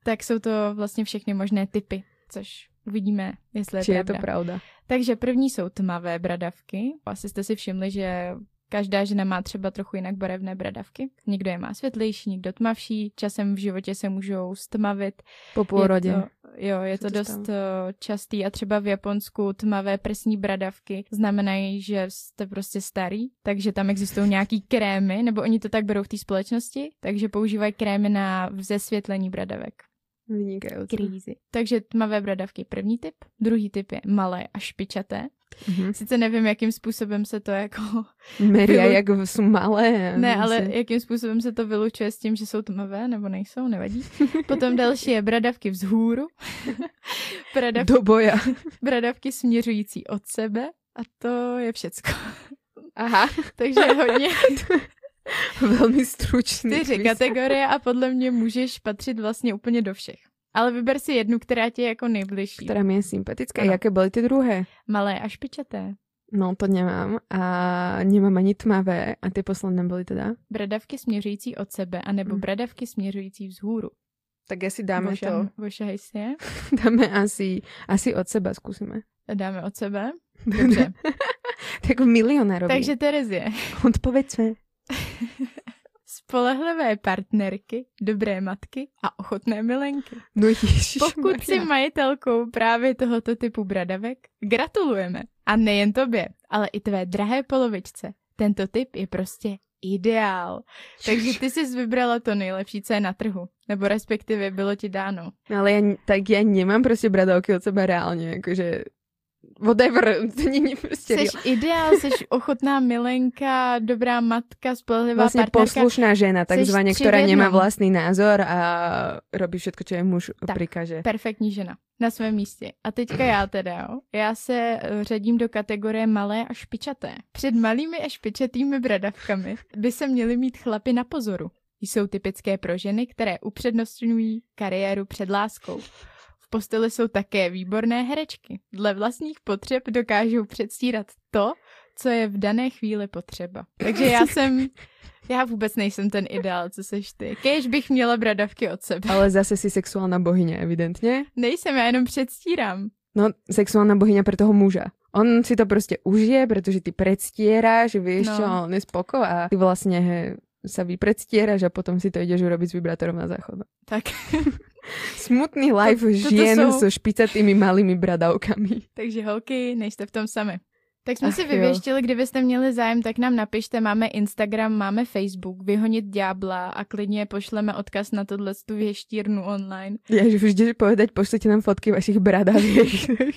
A: tak jsou to vlastně všechny možné typy, což uvidíme, jestli je
B: Či
A: pravda.
B: je to pravda.
A: Takže první jsou tmavé bradavky. Asi jste si všimli, že Každá žena má třeba trochu jinak barevné bradavky. Někdo je má světlejší, někdo tmavší. Časem v životě se můžou stmavit.
B: Po půrodě.
A: Je to, jo, je to, to dost? Eh, častý a třeba v Japonsku tmavé prsní bradavky znamenají, že jste prostě starý, takže tam existují nějaký krémy, nebo oni to tak berou v té společnosti, takže používají krémy na zesvětlení bradavek.
B: Vynikající.
A: Krízy. Takže tmavé bradavky první typ. Druhý typ je malé a špičaté. Mm-hmm. Sice nevím, jakým způsobem se to jako...
B: Meria, vylu... jak jsou malé.
A: Ne, ale si... jakým způsobem se to vylučuje s tím, že jsou tmavé, nebo nejsou, nevadí. Potom další je bradavky vzhůru.
B: bradavky, Do boja.
A: bradavky směřující od sebe a to je všecko.
B: Aha.
A: Takže hodně...
B: Velmi stručný.
A: Čtyři kategorie a podle mě můžeš patřit vlastně úplně do všech. Ale vyber si jednu, která ti je jako nejbližší.
B: Která mi je sympatická. Ano. Jaké byly ty druhé?
A: Malé a špičaté.
B: No, to nemám. A nemám ani tmavé. A ty posledné byly teda?
A: Bradavky směřující od sebe, anebo mm. bradavky směřující vzhůru.
B: Tak asi dáme Voša, to.
A: Vošahej si je.
B: dáme asi, asi od sebe, zkusíme.
A: Dáme od sebe? Dobře.
B: tak milionárovi.
A: Takže Terezie.
B: Odpověď
A: spolehlivé partnerky, dobré matky a ochotné milenky.
B: No ježiš,
A: Pokud si majitelkou právě tohoto typu bradavek, gratulujeme. A nejen tobě, ale i tvé drahé polovičce, Tento typ je prostě ideál. Takže ty jsi vybrala to nejlepší, co je na trhu. Nebo respektive bylo ti dáno.
B: No ale já, tak já nemám prostě bradavky od sebe reálně, jakože whatever, to není prostě
A: Jsi ideál, jsi ochotná milenka, dobrá matka, spolehlivá
B: vlastně
A: partnerka.
B: poslušná žena, takzvaně, která nemá vlastní názor a robí všetko, co je muž tak, prikaže.
A: perfektní žena na svém místě. A teďka já teda, jo. Já se eh, řadím do kategorie malé a špičaté. Před malými a špičatými bradavkami by se měly mít chlapy na pozoru. Jsou typické pro ženy, které upřednostňují kariéru před láskou posteli jsou také výborné herečky. Dle vlastních potřeb dokážou předstírat to, co je v dané chvíli potřeba. Takže já jsem, já vůbec nejsem ten ideál, co seš ty. Kéž bych měla bradavky od sebe.
B: Ale zase si sexuální bohyně, evidentně.
A: Nejsem, já jenom předstírám.
B: No, sexuální bohyně pro toho muža. On si to prostě užije, protože ty že víš no. čo, on je spoko a ty vlastně sa vypredstieraš a potom si to ideš urobiť s vibrátorom na záchod.
A: Tak.
B: Smutný life to, žien jsou... so špicatými malými bradavkami.
A: Takže holky, nejste v tom sami. Tak jsme Ach, si vyvěštili, jo. kdybyste měli zájem, tak nám napište, máme Instagram, máme Facebook, vyhonit ďábla a klidně pošleme odkaz na tohle tu věštírnu online.
B: Já už vždy povedať, pošlete nám fotky vašich bradaviek.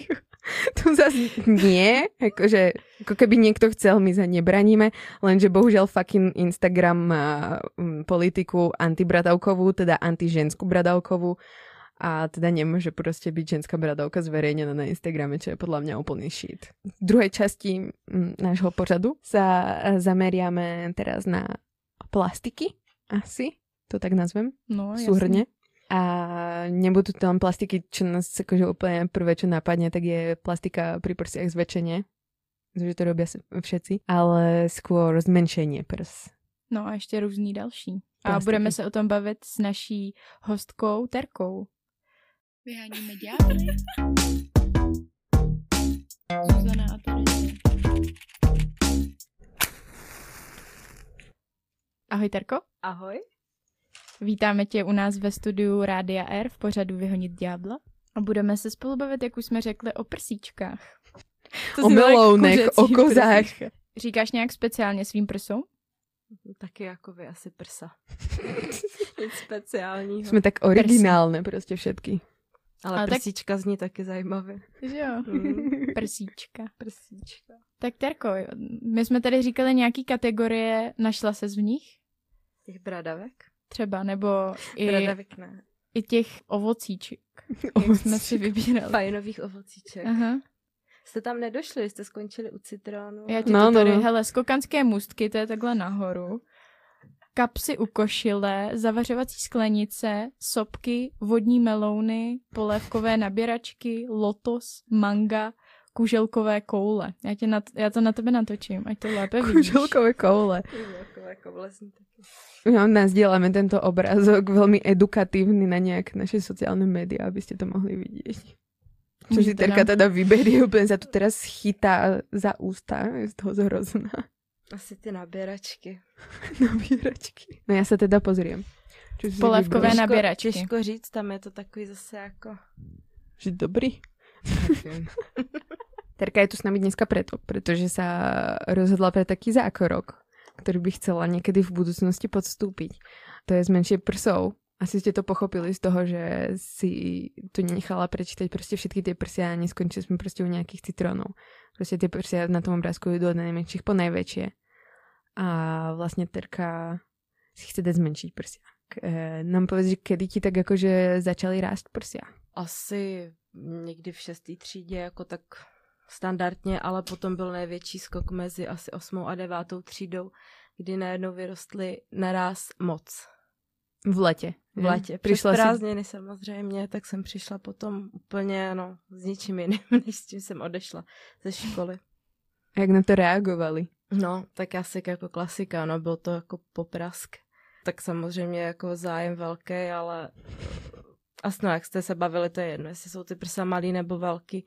B: to zase nie, akože, ako keby niekto chcel, my za nebraníme, lenže bohužiaľ fucking Instagram má mm, politiku antibradavkovú, teda antiženskú bradavkovú a teda nemôže proste byť ženská bradavka zverejnená na Instagrame, čo je podľa mňa úplný shit. V druhej časti mm, nášho pořadu sa zameriame teraz na plastiky, asi, to tak nazvem,
A: no,
B: súhrne. A nebudú to len plastiky, čo nás akože úplne prvé, čo napadne, tak je plastika pri prsiach zväčšenie, že to robia všetci, ale skôr zmenšenie prs.
A: No a ještě různý další. A Plastiky. budeme se o tom bavit s naší hostkou Terkou. Vyháníme ďábly. Zuzana a Terezie. Ahoj Terko.
C: Ahoj.
A: Vítáme tě u nás ve studiu Rádia R v pořadu Vyhonit ďábla. A budeme se spolu bavit, jak už jsme řekli, o prsíčkách.
B: To o melounech, o kozách.
A: Říkáš nějak speciálně svým prsům?
C: Taky jako vy asi prsa. Nic speciálního.
B: Jsme tak originálne prostě všetky.
C: Ale, Ale prsíčka tak... zní taky zajímavě.
A: Že jo? Mm. Prsíčka.
C: Prsíčka.
A: Tak Terko, my jsme tady říkali nějaký kategorie, našla se v nich?
C: Těch bradavek?
A: Třeba, nebo i,
C: bradavek ne.
A: i těch ovocíček. Jak jsme si vybírali.
C: Fajnových ovocíček. Aha. Jste tam nedošli, jste skončili u citronu.
A: Já ti no, to tady, no. hele, skokanské můstky, to je takhle nahoru kapsy u košile, zavařovací sklenice, sopky, vodní melouny, polévkové naběračky, lotos, manga, kuželkové koule. Já, tě na, já to na tebe natočím, ať to lépe vidíš.
B: Kuželkové koule.
C: Kuželkové koule jsem taky.
B: Nazdieľame tento obrázok veľmi edukatívny na nejak naše sociálne médiá, aby ste to mohli vidieť. Čo si Terka teda vyberie, úplne sa tu teraz chytá za ústa, je z toho zhrozná.
C: Asi ty nabíračky.
B: nabíračky. No já se teda pozriem.
A: Polévkové nabíračky.
C: Těžko říct, tam je to takový zase jako...
B: Že dobrý. Terka je tu s nami dneska preto, pretože sa rozhodla pre taký zákorok, ktorý by chcela niekedy v budúcnosti podstúpiť. To je zmenšie prsou. Asi ste to pochopili z toho, že si tu nechala prečítať prostě všetky tie prsia a neskončili sme prostě u nejakých citrónov. Prostě ty prsia na tom obrázku idú od najmenších po najväčšie. A vlastně Terka si chce dať zmenšiť prsia. E, nám povedz, že kedy ti tak jakože začaly rást prsia?
C: Asi někdy v šestý třídě, jako tak standardně, ale potom byl největší skok mezi asi osmou a devátou třídou, kdy najednou vyrostly naraz moc.
B: V letě.
C: V letě. Přišla Přes prázdniny si... samozřejmě, tak jsem přišla potom úplně no, s ničím jiným, než s tím jsem odešla ze školy.
B: Jak na to reagovali?
C: No, tak asi jako klasika, no, byl to jako poprask. Tak samozřejmě jako zájem velký, ale asi no, jak jste se bavili, to je jedno, jestli jsou ty prsa malý nebo velký,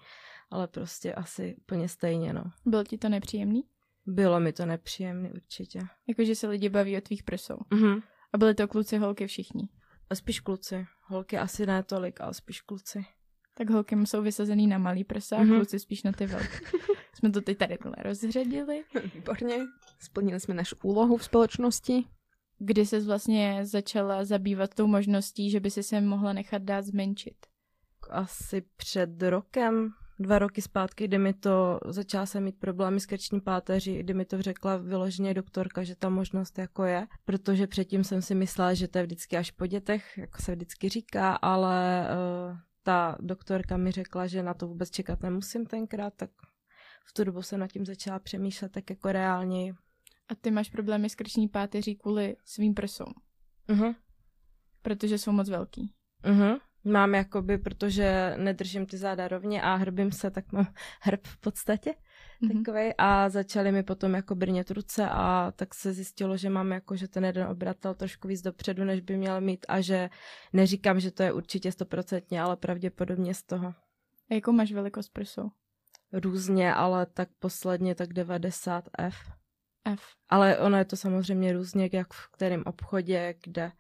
C: ale prostě asi úplně stejně, no.
A: Bylo ti to nepříjemný?
C: Bylo mi to nepříjemný, určitě.
A: Jakože se lidi baví o tvých prsou.
C: Mhm.
A: A byly to kluci, holky, všichni?
C: Spíš kluci. Holky asi ne tolik, ale spíš kluci.
A: Tak holky jsou vysazený na malý prsa a mm-hmm. kluci spíš na ty velké. jsme to teď tady tohle rozředili.
B: Výborně. Splnili jsme naši úlohu v společnosti.
A: Kdy se vlastně začala zabývat tou možností, že by si se mohla nechat dát zmenšit?
C: Asi před rokem, dva roky zpátky, kdy mi to, začala jsem mít problémy s krční páteří, kdy mi to řekla vyloženě doktorka, že ta možnost jako je, protože předtím jsem si myslela, že to je vždycky až po dětech, jako se vždycky říká, ale uh, ta doktorka mi řekla, že na to vůbec čekat nemusím tenkrát, tak v tu dobu jsem nad tím začala přemýšlet tak jako reálně.
A: A ty máš problémy s krční páteří kvůli svým prsům?
C: Uh-huh.
A: Protože jsou moc velký.
C: Uh-huh. Mám jakoby, protože nedržím ty záda rovně a hrbím se, tak mám hrb v podstatě mm-hmm. takovej a začaly mi potom jako brnět ruce a tak se zjistilo, že mám jako, že ten jeden obratel trošku víc dopředu, než by měl mít a že neříkám, že to je určitě stoprocentně, ale pravděpodobně z toho.
A: A jakou máš velikost prsou?
C: Různě, ale tak posledně tak 90 F.
A: F.
C: Ale ono je to samozřejmě různě, jak v kterém obchodě, kde.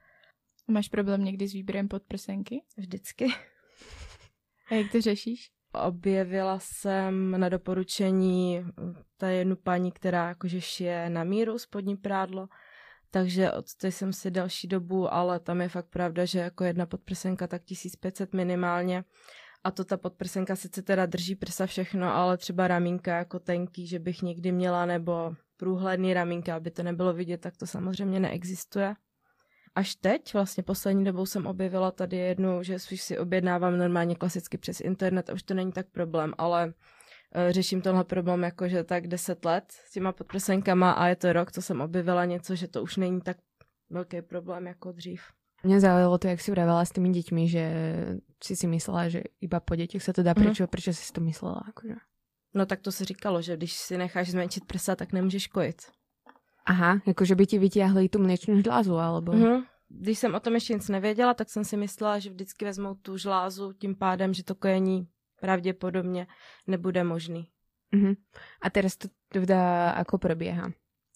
A: Máš problém někdy s výběrem podprsenky?
C: Vždycky.
A: A jak to řešíš?
C: Objevila jsem na doporučení ta jednu paní, která jakože šije na míru spodní prádlo, takže od té jsem si další dobu, ale tam je fakt pravda, že jako jedna podprsenka tak 1500 minimálně. A to ta podprsenka sice teda drží prsa všechno, ale třeba ramínka jako tenký, že bych někdy měla, nebo průhledný ramínka, aby to nebylo vidět, tak to samozřejmě neexistuje. Až teď, vlastně poslední dobou jsem objevila tady jednu, že si objednávám normálně klasicky přes internet a už to není tak problém, ale uh, řeším tenhle problém jakože tak 10 let s těma podprsenkama a je to rok, co jsem objevila něco, že to už není tak velký problém jako dřív.
B: Mě zaujalo to, jak si vravela s tými dětmi, že si si myslela, že iba po dětech se to dá, proč, mm. proč si to myslela? Akože?
C: No tak to se říkalo, že když si necháš zmenšit prsa, tak nemůžeš kojit.
B: Aha, jakože by ti vytěhli tu mléčnou žlázu, alebo...
C: Mm-hmm. Když jsem o tom ještě nic nevěděla, tak jsem si myslela, že vždycky vezmou tu žlázu tím pádem, že to kojení pravděpodobně nebude možný.
B: Mm-hmm. A teraz to teda ako probieha?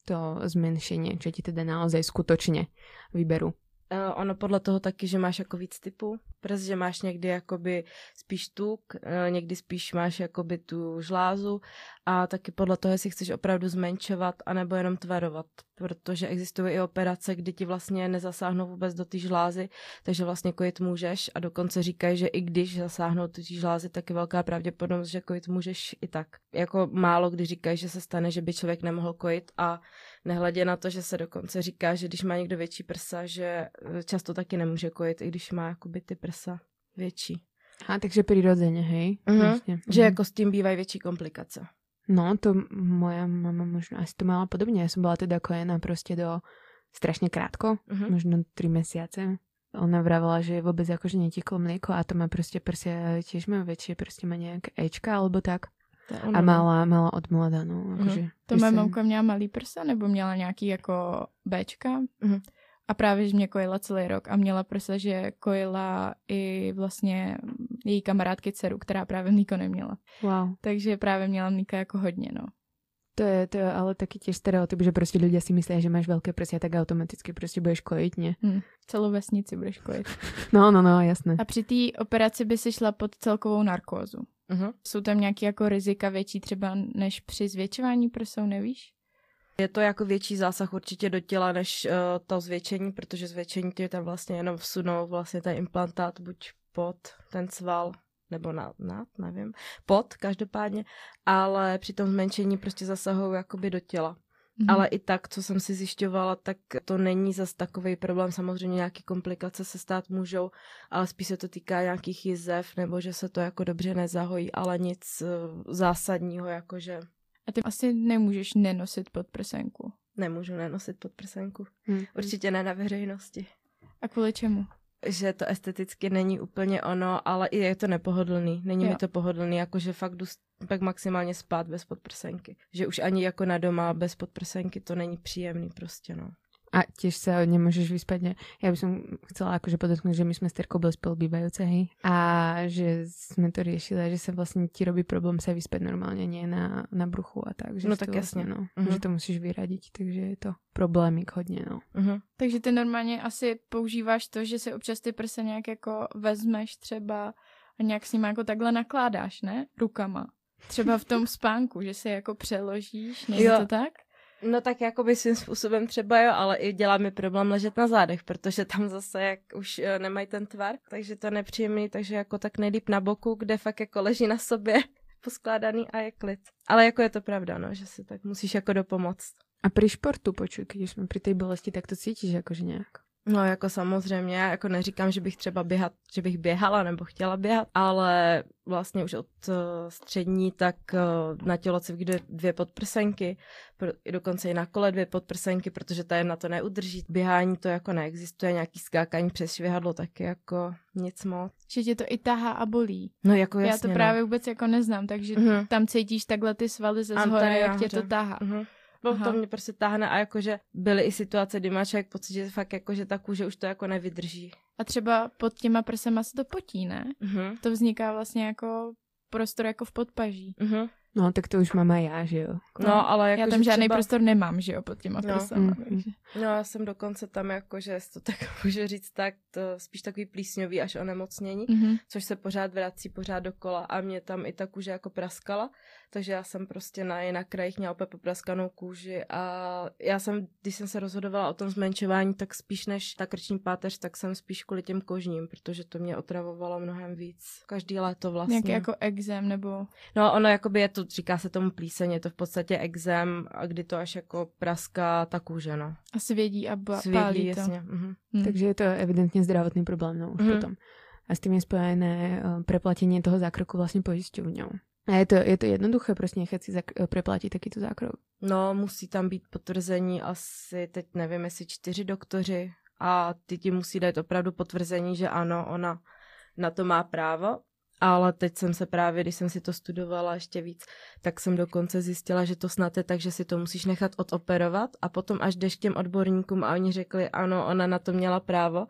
B: To zmenšenie, čo ti teda naozaj skutočne vyberú?
C: Uh, ono podle toho taky, že máš jako víc typů prs, že máš někdy jakoby spíš tuk, uh, někdy spíš máš jakoby tu žlázu a taky podle toho, jestli chceš opravdu zmenšovat anebo jenom tvarovat, protože existují i operace, kdy ti vlastně nezasáhnou vůbec do té žlázy, takže vlastně kojit můžeš a dokonce říkají, že i když zasáhnou do té žlázy, tak je velká pravděpodobnost, že kojit můžeš i tak. Jako málo kdy říkají, že se stane, že by člověk nemohl kojit a nehledě na to, že se dokonce říká, že když má někdo větší prsa, že eh, často taky nemůže kojit, i když má jakoby ty prsa větší.
B: A takže přirozeně, hej?
C: Uh-huh. Vlastně. Že uh-huh. jako s tím bývají větší komplikace.
B: No, to moja mama možno asi to mala podobně. Já jsem byla teda kojená prostě do strašně krátko, uh-huh. možno tři měsíce. Ona vravila, že vůbec jakože netiklo mlieko a to má prostě prsia tiež má větší, prostě má nějaké Ečka alebo tak. A mala, mala od mladá, no. Jakože, uh-huh.
A: To moje mamka měla malý prsa, nebo měla nějaký jako Bčka? Uh-huh. A právě, že mě kojila celý rok a měla prsa, že kojila i vlastně její kamarádky dceru, která právě mlíko neměla.
B: Wow.
A: Takže právě měla mlíka jako hodně, no.
B: To je, to je ale taky těž stereotyp, že prostě lidé si myslí, že máš velké prsia, tak automaticky prostě budeš kojit, ne?
A: Hmm. Celou vesnici budeš kojit.
B: No, no, no, jasné.
A: A při té operaci by si šla pod celkovou narkózu. Uh-huh. Jsou tam nějaké jako rizika větší třeba než při zvětšování prsou, nevíš?
C: Je to jako větší zásah určitě do těla než uh, to zvětšení, protože zvětšení ti tam vlastně jenom vsunou vlastně ten implantát buď pod ten sval nebo na, na nevím, pod každopádně, ale při tom zmenšení prostě zasahují jakoby do těla. Mm-hmm. Ale i tak, co jsem si zjišťovala, tak to není zas takový problém. Samozřejmě nějaké komplikace se stát můžou, ale spíš se to týká nějakých jizev, nebo že se to jako dobře nezahojí, ale nic uh, zásadního, jakože
A: a ty asi nemůžeš nenosit podprsenku.
C: Nemůžu nenosit podprsenku. Hmm. Určitě ne na veřejnosti.
A: A kvůli čemu?
C: Že to esteticky není úplně ono, ale i je to nepohodlný. Není jo. mi to pohodlný, jakože fakt jdu pak maximálně spát bez podprsenky. Že už ani jako na doma bez podprsenky to není příjemný prostě, no.
B: A tiež sa nemôžeš vyspať. Ne? Ja by som chcela akože podotknúť, že my sme s Terkou boli spolubývajúce, hej. A že sme to riešili, že sa vlastne ti robí problém sa vyspať normálne, nie na, na bruchu a tak. Že
C: no tak
B: vlastne,
C: jasne.
B: No, uh-huh. Že to musíš vyradiť, takže je to problémik hodně, no.
A: Uh-huh. Takže ty normálně asi používáš to, že si občas ty prsa nějak jako vezmeš třeba a nějak s nimi jako takhle nakládáš, ne? Rukama. Třeba v tom spánku, že se jako přeložíš, není
C: Jo.
A: to tak?
C: No tak jakoby svým způsobem třeba jo, ale i dělá mi problém ležet na zádech, protože tam zase jak už eh, nemají ten tvar, takže to je nepříjemný, takže jako tak nejlíp na boku, kde fakt jako leží na sobě poskládaný a je klid. Ale jako je to pravda, no, že si tak musíš jako dopomoct.
B: A pri športu, počuj, už jsme pri tej bolesti, tak to cítíš jakože nějak.
C: No jako samozřejmě, já jako neříkám, že bych třeba běhat, že bych běhala nebo chtěla běhat, ale vlastně už od uh, střední tak uh, na tělocvik jde dvě podprsenky, pro, dokonce i na kole dvě podprsenky, protože ta jedna to neudrží. Běhání to jako neexistuje, nějaký skákání přes švihadlo taky jako nic moc.
A: Že tě to i tahá a bolí.
C: No jako
A: Já
C: jasně,
A: to právě vůbec jako neznám, takže
C: Mhm.
A: tam cítíš takhle ty svaly ze zhora, jak tě to tahá.
C: No. No,
A: Aha.
C: to mě prostě táhne a jakože byly i situace, kdy má člověk pocit, že fakt jako, že ta kůže už to jako nevydrží.
A: A třeba pod těma prsama se to potí, ne?
C: Mhm.
A: To vzniká vlastně jako prostor jako v podpaží.
C: Mhm.
B: No, tak to už mám aj já, že jo.
C: No, ale jako,
A: Já tam žádný
C: třeba...
A: prostor nemám, že jo, pod těma
C: No.
A: prsama.
B: Mhm.
A: takže.
C: No já jsem dokonce tam jako, že to tak můžu říct tak, to spíš takový plísňový až onemocnění,
A: Mhm.
C: což se pořád vrací pořád dokola a mě tam i ta kůže jako praskala, takže já jsem prostě na, i na krajích měla úplně popraskanou kůži a já jsem, když jsem se rozhodovala o tom zmenšování, tak spíš než ta krční páteř, tak jsem spíš kvůli těm kožním, protože to mě otravovalo mnohem víc. Každý léto vlastně.
A: Nějaký jako exém nebo...
C: No ono jakoby je to, říká se tomu plíseň, je to v podstatě exém, a kdy to až jako praská ta kůže, no.
A: A svědí a ba-
C: Svědí,
A: pálí to.
C: jasně. Mhm.
A: Hm.
B: Takže je to evidentně zdravotný problém, no už
C: Mhm.
B: potom. A s tím je spojené uh, preplatenie toho zákroku vlastně pojišťovňou. A je to, je to jednoduché prostě nechat si zak- eh, preplatit takýto zákrok.
C: No, musí tam být potvrzení asi, teď nevím, jestli čtyři doktoři a ty ti musí dát opravdu potvrzení, že ano, ona na to má právo. Ale teď jsem se právě, když jsem si to studovala ještě víc, tak jsem dokonce zjistila, že to snad je tak, že si to musíš nechat odoperovat a potom až jdeš k těm odborníkům a oni řekli, ano, ona na to měla právo.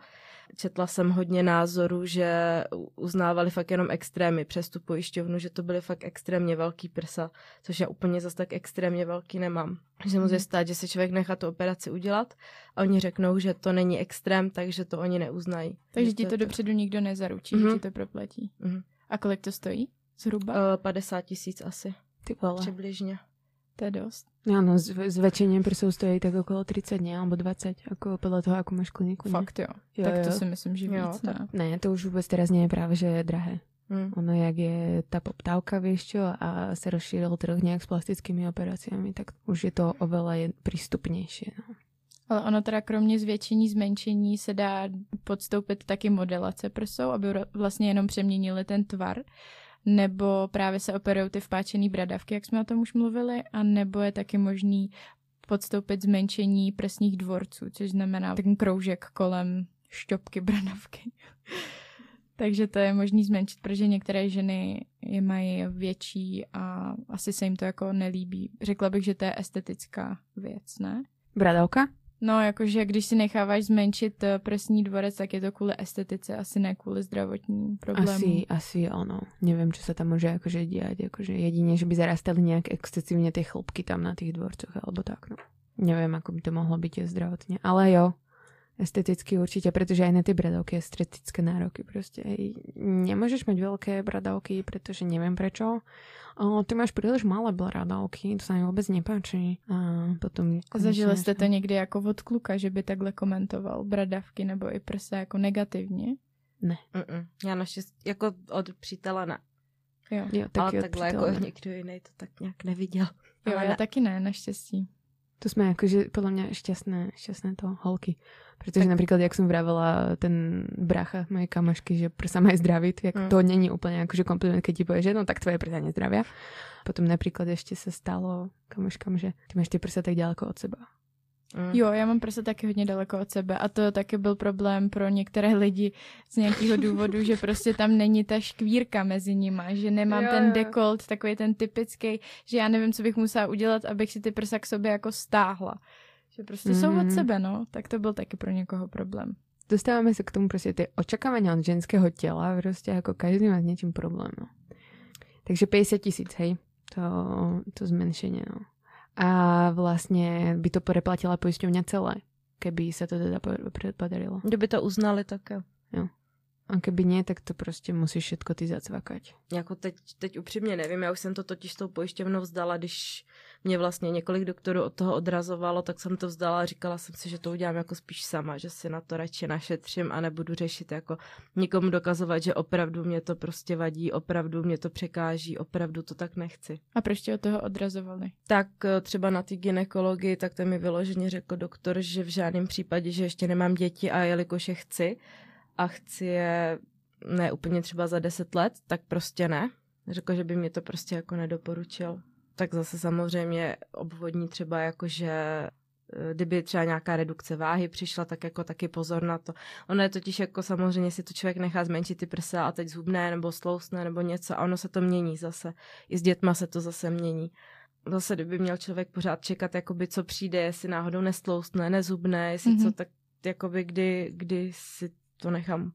C: Četla jsem hodně názorů, že uznávali fakt jenom extrémy přes tu pojišťovnu, že to byly fakt extrémně velký prsa, což já úplně zase tak extrémně velký nemám. Že může stát, že se člověk nechá tu operaci udělat a oni řeknou, že to není extrém, takže to oni neuznají.
A: Takže
C: Že
A: ti to
C: je
A: dopředu nikdo nezaručí, že
C: Mhm.
A: ti to proplatí.
C: Mhm.
A: A kolik to stojí? Zhruba?
C: Uh, 50 tisíc asi,
B: Ty vole.
C: přibližně.
A: To je dost.
B: Áno, zv- zväčšenie prsov stojí tak okolo 30 dní alebo 20, ako podľa toho, ako máš kliniku. ne?
A: Fakt jo.
B: Jo,
A: tak to
B: jo.
A: si myslím, že
C: Jo,
A: víc, ne?
B: Ne, to už vůbec teraz nie je práve, že je drahé.
C: Mm.
B: Ono, jak je tá poptávka, čo, a sa rozšíril trh nejak s plastickými operáciami, tak už je to oveľa je- prístupnejšie. No.
A: Ale ono teda kromě zvětšení, zmenšení se dá podstoupit taky modelace prsou, aby vlastně jenom přeměnili ten tvar. Nebo právě se operují ty vpáčený bradavky, jak jsme o tom už mluvili, a nebo je taky možný podstoupit zmenšení prsních dvorců, což znamená ten kroužek kolem šťopky bradavky. Takže to je možný zmenšit, protože některé ženy je mají větší a asi se jim to jako nelíbí. Řekla bych, že to je estetická věc, ne?
B: Bradavka?
A: No, jakože když si necháváš zmenšit eh, prsní dvorec, tak je to kvůli estetice, asi ne kvůli zdravotním problémům.
B: Asi, asi ono. Neviem, čo sa tam môže akože diať. Akože jedine, že by zarastali nejak excesívne tie chlopky tam na tých dvorcoch alebo tak. No. Neviem, ako by to mohlo byť zdravotne. Ale jo, esteticky určite, pretože aj na tie bradavky estetické nároky proste. Hej. Nemôžeš mať veľké bradavky, pretože neviem prečo. O, ty máš príliš malé bradavky, to sa mi vôbec nepáči. A potom...
A: Zažili
B: konečne
A: jste to někdy jako od kluka, že by takhle komentoval bradavky nebo i prsa jako negativně?
C: Mm-mm. Já naštěstí, jako od přítele ne.
A: Jo,
B: Jo,
C: Ale
B: taky od
C: takhle jako někdo jiný to tak nějak neviděl.
A: jo
C: Ale
A: já
C: ne.
A: taky ne, naštěstí.
B: To sme akože podľa mňa šťastné, šťastné to holky. Pretože
C: Tak-
B: napríklad, jak som vravela ten bracha mojej kamašky, že prsa mají zdravý, tak
C: Mm.
B: to není úplne akože kompliment, keď ti povie, že no tak tvoje prsa nezdravia. Potom napríklad ešte sa stalo kamoškám, že ty máš tie prsa tak ďaleko od seba.
C: Mm.
A: Jo, já mám prsa taky hodně daleko od sebe a to taky byl problém pro některé lidi z nějakého důvodu, že prostě tam není ta škvírka mezi nima, že nemám
C: Jo,
A: ten dekolt, takový ten typický, že já nevím, co bych musela udělat, abych si ty prsa k sobě jako stáhla. Že prostě mm-hmm. jsou od
B: Mhm.
A: sebe, no. Tak to byl taky pro někoho problém.
B: Dostávame sa k tomu proste tie očakávania od ženského tela, proste ako každý má s niečím problém. No. Takže 50 tisíc, hej, to, to zmenšenie. No. A vlastne by to preplatila poisťovňa celé, keby sa to teda podarilo.
C: Kdyby to uznali, tak jo.
B: A keby nie, tak to prostě musíš všetko ty zacvakať.
C: Jako teď, teď upřímně nevím, já už jsem to totiž tou pojišťovnou vzdala, když mě vlastně několik doktorů od toho odrazovalo, tak jsem to vzdala a říkala jsem si, že to udělám jako spíš sama, že si na to radši našetřím a nebudu řešit jako nikomu dokazovat, že opravdu mě to prostě vadí, opravdu mě to překáží, opravdu to tak nechci.
A: A proč tě od toho odrazovali?
C: Tak eh, třeba na ty ginekologii, tak to mi vyloženě řekl doktor, že v žádném případě, že ještě nemám děti a jelikož je chci a chci je ne úplně třeba za deset let, tak prostě ne. Řekl, že by mě to prostě jako nedoporučil tak zase samozřejmě obvodní třeba jako, že eh, kdyby třeba nějaká redukce váhy přišla, tak jako taky pozor na to. Ono je totiž jako samozřejmě si to člověk nechá zmenšit ty prsa a teď zhubné nebo slousne nebo něco a ono se to mění zase. I s dětma se to zase mění. Zase kdyby měl člověk pořád čekat, jakoby co přijde, jestli náhodou nestloustne, nezhubné, jestli mm-hmm. co, tak jakoby kdy, kdy si to nechám.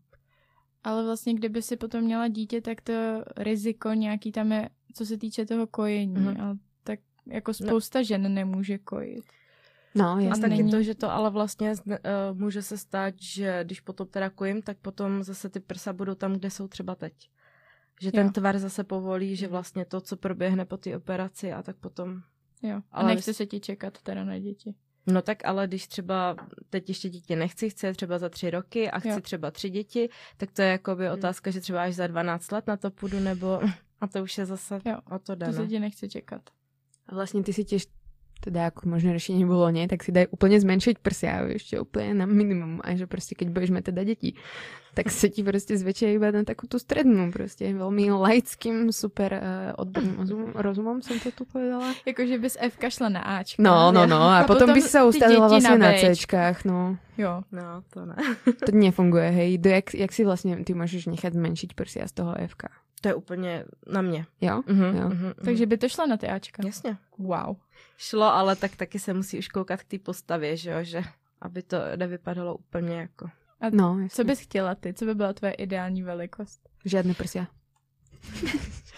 A: Ale vlastně, kdyby si potom měla dítě, tak to riziko nějaký tam je co se týče toho kojení. Mm-hmm. A tak jako no. spousta no. žen nemůže kojit.
B: No.
C: A taky není... to, že to ale vlastně uh, může se stát, že když potom teda kojím, tak potom zase ty prsa budou tam, kde jsou třeba teď. Že ten jo. tvar zase povolí, že vlastně to, co proběhne po té operaci a tak potom...
A: Jo, a ale nechce se ti čekat teda na děti.
C: No tak ale když třeba teď ještě dítě nechci, chci třeba za tři roky a chci jo. třeba tři děti, tak to je jako by otázka, že třeba až za 12 let na to půjdu, nebo a to už je zase jo, o to dané.
A: To se ti nechci čekat.
B: A vlastně ty si těž teda ako možné řešení bylo nie, tak si daj úplně zmenšiť prsia ještě úplně na minimum a že prostě keď budeš mít teda děti, tak se ti prostě zväčšia iba na takú tú strednú, prostě velmi laickým, super uh, odborným rozumom jsem to tu povedala.
A: Jakože bys F šla na Ačka.
B: No, no, no a, a potom, potom by se ustavila vlastně na, na Cčkách, no.
A: Jo.
C: No, to ne.
B: to nefunguje, hej. Do jak, jak si vlastně ty můžeš nechat zmenšiť prsia z toho Fka?
C: To je úplně na mě.
B: Jo? Uh-huh, jo.
A: Uh-huh, Takže by to šlo na ty Ačka.
C: Jasně.
A: Wow.
C: Šlo, ale tak taky se musí už koukat k té postavě, že jo, že aby to nevypadalo úplně jako...
A: A no, jasně. co bys chtěla ty? Co by byla tvoje ideální velikost?
B: Žádný prsia.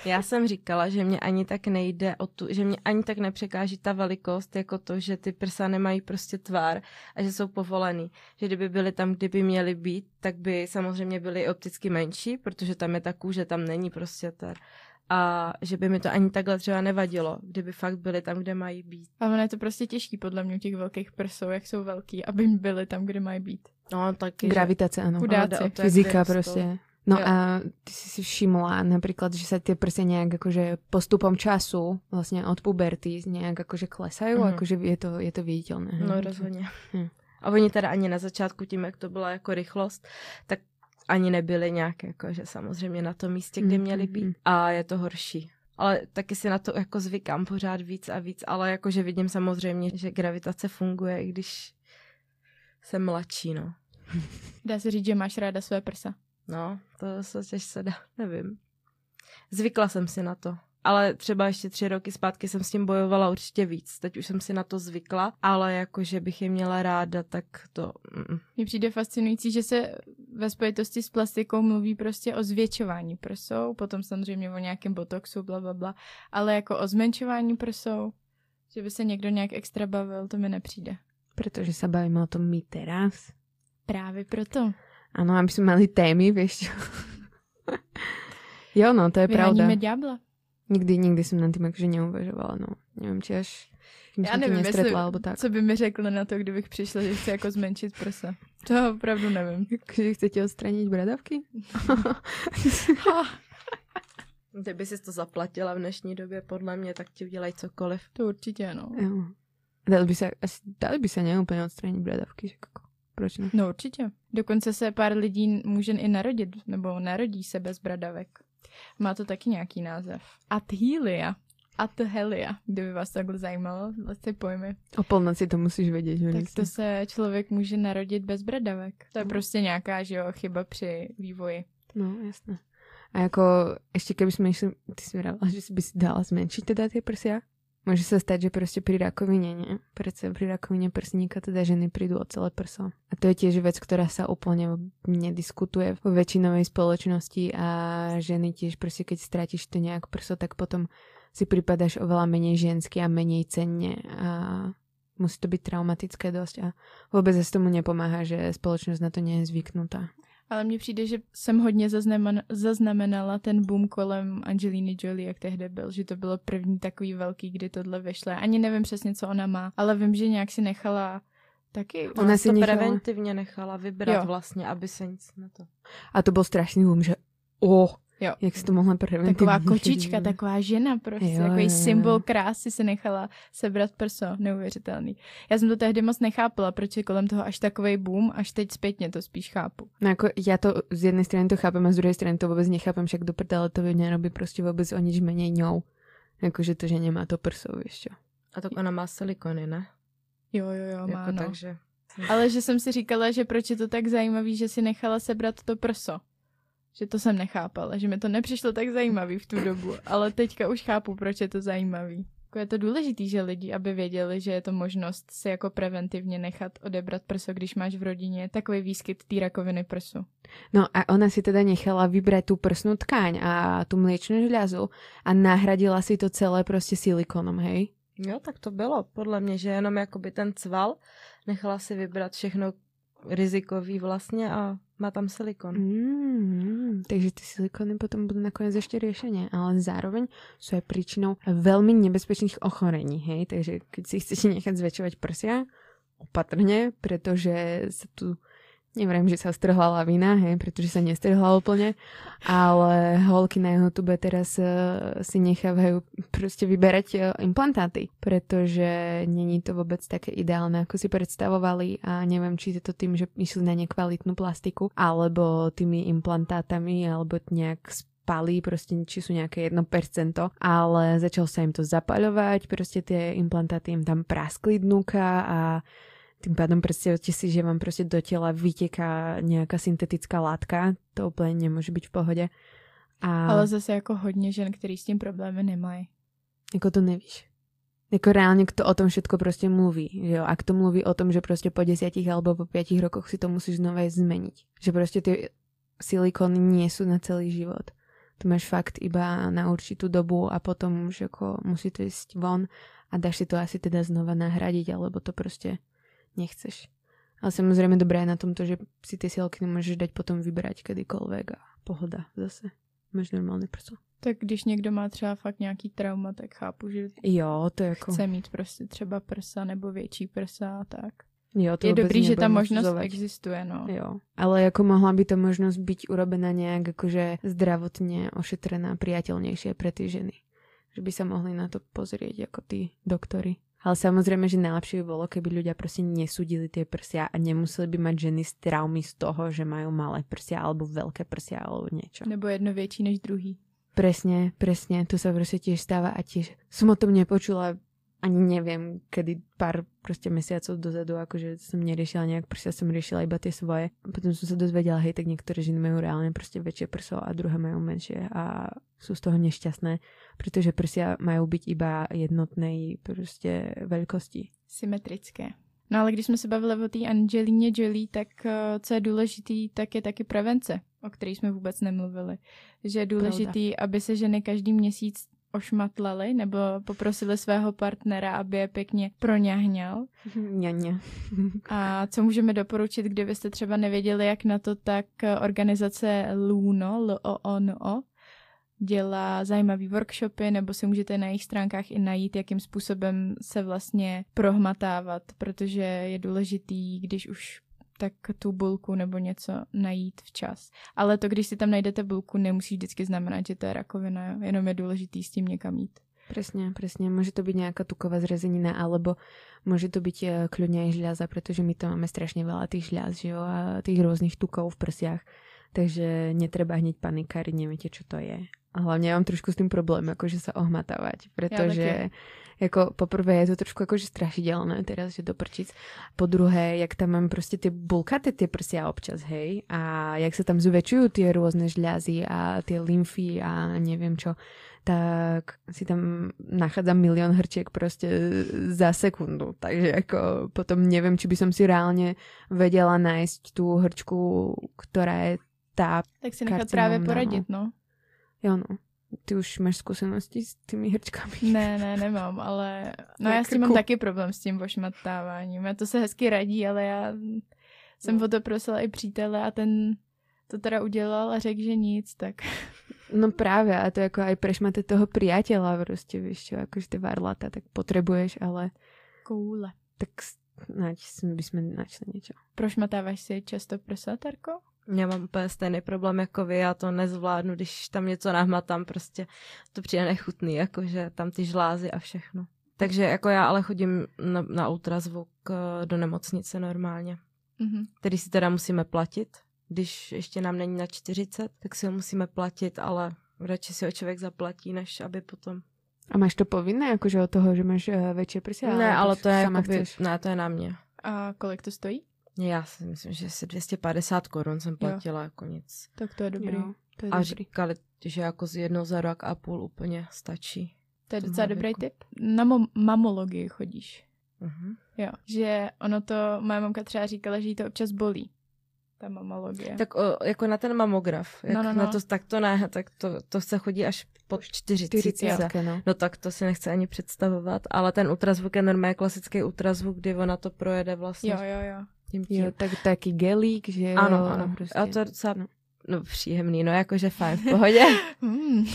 C: Já jsem říkala, že mě ani tak nejde o tu, že mě ani tak nepřekáží ta velikost, jako to, že ty prsa nemají prostě tvár a že jsou povolený. Že kdyby byly tam, kdyby měly být, tak by samozřejmě byly opticky menší, protože tam je ta kůže, tam není prostě ter. A že by mi to ani takhle třeba nevadilo, kdyby fakt byly tam, kde mají být.
A: A ono je to prostě těžký podle mě těch velkých prsou, jak jsou velký, aby byly tam, kde mají být.
C: No, taky.
B: Gravitace, ano.
A: Chudáci.
B: Fyzika prostě. No jo. a ty si si všimla napríklad, že sa tie prsia nejak akože postupom času, vlastne od puberty nejak akože klesajú, mm. akože je to, je to viditeľné.
C: No rozhodně. Hm. A oni teda ani na začátku tím, jak to byla jako rychlost, tak ani nebyli nějak jakože samozřejmě na tom místě, kde měli být. Mm. A je to horší. Ale taky si na to jako zvykám pořád víc a víc, ale jakože vidím samozřejmě, že gravitace funguje, i když jsem mladší, no.
A: Dá se říct, že máš ráda své prsa.
C: No, to se těžce dá, nevím. Zvykla jsem si na to. Ale třeba ještě tři roky zpátky jsem s tím bojovala určitě víc. Teď už jsem si na to zvykla, ale jako, že bych je měla ráda, tak to...
A: Mně přijde fascinující, že se ve spojitosti s plastikou mluví prostě o zvětšování prsou, potom samozřejmě o nějakém botoxu, bla, bla, bla, ale jako o zmenšování prsou, že by se někdo nějak extra bavil, to mi nepřijde.
B: Protože se bavíme o tom my teraz.
A: Právě proto.
B: Ano, aby jsme měli témy, víš Jo, no, to je
A: Vyháníme
B: pravda.
A: ďábla.
B: Nikdy, nikdy jsem nad tím jakože neuvažovala, no. Nevím, či až
A: Já nevím, jestli, tak. co by mi řekl na to, kdybych přišla, že chci jako zmenšit prsa. To opravdu nevím.
B: Že chcete odstranit bradavky?
C: Kdyby si to zaplatila v dnešní době, podle mě, tak ti udělají cokoliv.
A: To určitě, ano.
B: Jo. Dali by se, asi, dali by se neúplně odstranit bradavky, že jako. Proč ne?
A: No určitě. Dokonce se pár lidí může i narodit, nebo narodí se bez bradavek. Má to taky nějaký název. Athelia. Athelia, kdyby vás takhle zajímalo, ty pojmy.
B: O polnoci to musíš vědět, že
A: Tak to se člověk může narodit bez bradavek. To je prostě nějaká, že jo, chyba při vývoji.
B: No, jasné. A jako, ještě keby jsme išli, ty jsi že si by si dala zmenšit teda ty prsia? Môže sa stať, že proste pri rakovine, nie? Prečo pri rakovine prsníka teda ženy prídu o celé prso. A to je tiež vec, ktorá sa úplne nediskutuje v väčšinovej spoločnosti a ženy tiež proste, keď stratíš to nejak prso, tak potom si pripadaš oveľa menej žensky a menej cenne a musí to byť traumatické dosť a vôbec sa s tomu nepomáha, že spoločnosť na to nie je zvyknutá.
A: Ale mně přijde, že jsem hodně zaznamen- zaznamenala ten boom kolem Angeliny Jolie, jak tehdy byl, že to bylo první takový velký, kdy tohle vyšlo. Ani nevím přesně, co ona má, ale vím, že nějak si nechala taky.
C: Ona, ona si to nechala... preventivně nechala vybrat jo. vlastně, aby se nic na to.
B: A to byl strašný boom, že oh, Jo. Jak si to mohla preventivně
A: Taková kočička, taková žena prostě, jo, takový jo, symbol krásy si nechala sebrat prso, neuvěřitelný. Já jsem to tehdy moc nechápala, proč je kolem toho až takový boom, až teď zpětně to spíš chápu.
B: No jako já to z jedné strany to chápem a z druhé strany to vůbec nechápem, však do prdele to by nerobí prostě vůbec o nič méně ňou. Jakože to, že nemá to prso, víš čo.
C: A tak ona má silikony, ne?
A: Jo, jo, jo, má,
C: jako
A: no.
C: takže...
A: Ale že jsem si říkala, že proč je to tak zajímavý, že si nechala sebrat to prso že to jsem nechápala, že mi to nepřišlo tak zajímavý v tu dobu, ale teďka už chápu, proč je to zajímavý. Jako je to důležitý, že lidi, aby věděli, že je to možnost si jako preventivně nechat odebrat prso, když máš v rodině takový výskyt té rakoviny prsu.
B: No a ona si teda nechala vybrať tu prsnú tkáň a tu mliečnú žľazu a nahradila si to celé prostě silikonom, hej?
C: Jo, tak to bylo podle mě, že jenom jakoby ten cval nechala si vybrat všechno rizikový vlastně a má tam silikon.
B: Mm, takže ty silikony potom budú nakoniec ešte riešenie, ale zároveň sú aj príčinou veľmi nebezpečných ochorení, hej, takže keď si chcete nechať zväčšovať prsia, opatrne, pretože sa tu Neviem, že sa strhla lavina, hej, pretože sa nestrhla úplne, ale holky na YouTube teraz uh, si nechávajú proste vyberať uh, implantáty, pretože není to vôbec také ideálne, ako si predstavovali a neviem, či je to tým, že išli na nekvalitnú plastiku, alebo tými implantátami, alebo nejak spali, proste či sú nejaké 1%, ale začal sa im to zapaľovať, proste tie implantáty im tam praskli dnuka a tým pádom predstavte si, že vám prostě do tela vyteká nějaká syntetická látka, to úplně nemůže být v pohodě.
A: A... Ale zase jako hodně žen, který s tím problémy nemají.
B: Jako to nevíš. Jako reálně kto o tom všetko prostě mluví, že jo? A kto mluví o tom, že prostě po desiatich alebo po piatich rokoch si to musíš znova zmeniť. Že prostě ty silikony nie sú na celý život. To máš fakt iba na určitú dobu a potom už jako musí to ísť von a dáš si to asi teda znova nahradiť, alebo to prostě nechceš. Ale samozrejme dobré je na tom to, že si ty silky nemůžeš dať potom vybrať kedykoľvek a pohoda zase. Máš normálne prso.
A: Tak když někdo má třeba fakt nějaký trauma, tak chápu, že
B: jo, to jako...
A: chce mít prostě třeba prsa nebo větší prsa a tak.
B: Jo, to
A: je dobrý, že ta možnost zovať. existuje, no.
B: Jo, ale jako mohla by to možnost být urobená nějak jakože zdravotně ošetrená, priateľnejšie pre ty ženy. Že by sa mohli na to pozrieť jako ty doktory. Ale samozrejme, že najlepšie by bolo, keby ľudia proste nesúdili tie prsia a nemuseli by mať ženy z traumy z toho, že majú malé prsia alebo veľké prsia alebo niečo.
A: Nebo jedno väčší než druhý.
B: Presne, presne, to sa proste tiež stáva a tiež som o tom nepočula ani neviem, kedy pár proste mesiacov dozadu, akože som neriešila nejak prsia, som riešila iba tie svoje. Potom som sa dozvedela, hej, tak niektoré ženy majú reálne proste väčšie prso a druhé majú menšie a sú z toho nešťastné, pretože prsia majú byť iba jednotnej proste veľkosti.
A: Symetrické. No ale když jsme se bavili o té Angelíně Jolie, tak eh, co je důležitý, tak je taky prevence, o které jsme vůbec nemluvili. Že je důležitý, Pravda. aby se ženy každý měsíc ošmatlali nebo poprosili svého partnera, aby je pěkně proňahňal.
B: Ňaňa.
A: A co můžeme doporučit, kdybyste třeba nevěděli, jak na to, tak organizace LUNO, L-O-O-N-O, dělá zajímavý workshopy, nebo si můžete na jejich stránkách i najít, jakým způsobem se vlastně prohmatávat, protože je důležitý, když už tak tu bulku nebo něco najít včas. Ale to, když si tam najdete bulku, nemusí vždycky znamenat, že to je rakovina, jenom je důležitý s tím někam jít.
B: Presne, presne. Môže to byť nejaká tuková zrezenina, alebo môže to byť eh, kľudne aj žľaza, pretože my to máme strašne veľa tých žľaz, že jo, a tých rôznych tukov v prsiach. Takže netreba hneď panikáriť, neviete, čo to je. A hlavne ja mám trošku s tým problém, akože sa ohmatávať, pretože jako poprvé je to trošku jakože strašidelné teraz, že doprčic. Po druhé, jak tam mám prostě ty bulkaté ty prsia občas, hej, a jak se tam zväčšujú ty různé žľazy a ty lymfy a nevím čo, tak si tam nachádzam milion hrčiek prostě za sekundu. Takže jako potom nevím, či by som si reálně vedela nájsť tu hrčku, která je tá
A: Tak si nechat právě poradit, no.
B: Jo, no. Ty už máš zkušenosti s těmi hrčkami?
A: Ne, ne, nemám, ale no já s tím mám taky problém s tím ošmatáváním. Já to se hezky radí, ale já jsem no. o to prosila i přítele a ten to teda udělal a řekl, že nic, tak
B: No právě, a to jako aj preš máte toho priateľa prostě, víš čo, akože ty varlata, tak potrebuješ, ale
A: koule.
B: tak nať by sme našli niečo.
A: Prošmatáváš si často prsa, Tarko?
C: Já mám úplně stejný problém jako vy, já to nezvládnu, když tam něco nahmatám, prostě to přijde nechutný, jakože tam ty žlázy a všechno. Takže jako já ale chodím na, na ultrazvuk eh, do nemocnice normálně,
A: Mhm.
C: který si teda musíme platit. Když ještě nám není na 40, tak si ho musíme platit, ale radši si ho člověk zaplatí, než aby potom...
B: A máš to povinné, akože od toho, že máš uh, väčšie prsia?
C: ne, ale to je, jakoby, ne, to je na mě.
A: A kolik to stojí?
C: Já si myslím, že asi 250 korun jsem platila jako nic.
A: Tak to je dobrý.
B: Jo, to je
C: A
B: dobrý.
C: říkali, že jako z jednou za rok a půl úplně stačí.
A: To je docela dobrý
C: věku.
A: tip. Na mo- mamologii chodíš.
C: Mhm.
A: Jo. Že ono to, moje mamka třeba říkala, že jí to občas bolí. Ta mamologie.
C: Tak o, jako na ten mamograf, jak
A: No, no,
C: Na
A: no.
C: to, tak to ne, tak to, to se chodí až po 40.
B: 40, no.
C: No tak to si nechce ani představovat, ale ten ultrazvuk je normálně klasický ultrazvuk, kdy ona to projede vlastně
A: Jo, jo, jo.
C: Tím tím.
B: Jo, tak taký gelík, že jo.
C: ano, ano.
B: Prostě.
C: A to je docela
B: no.
C: no, příjemný, no jakože fajn, v pohodě.
A: Hmm.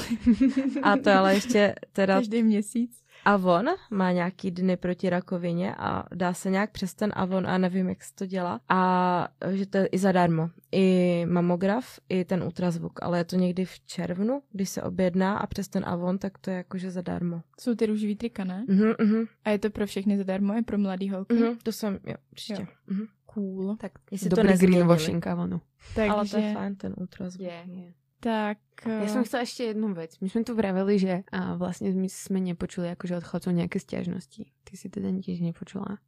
C: A to ale ještě teda
A: Každý měsíc.
C: Avon má nějaký dny proti rakovině a dá se nějak přes ten Avon a nevím, jak se to dělá. A že to je i zadarmo. I mamograf, i ten ultrazvuk, ale je to někdy v červnu, když se objedná a přes ten Avon, tak to je jakože zadarmo.
A: Jsou ty růžový trika, ne?
C: Mhm, mhm,
A: A je to pro všechny zadarmo, je pro mladý holky.
C: mhm, to jsem, jo, určitě.
A: Jo.
C: Mhm.
A: Cool.
C: Tak jestli to
B: Dobrý
C: nezměnili.
B: greenwashing, Avonu.
A: Takže,
C: Ale to je fajn, ten ultrazvuk.
B: Je, je.
A: tak...
B: Ja
A: eh,
B: som chcela ešte jednu vec. My sme tu vraveli, že a vlastne my sme nepočuli akože od chlapcov nejaké stiažnosti. Ty si teda tiež nepočula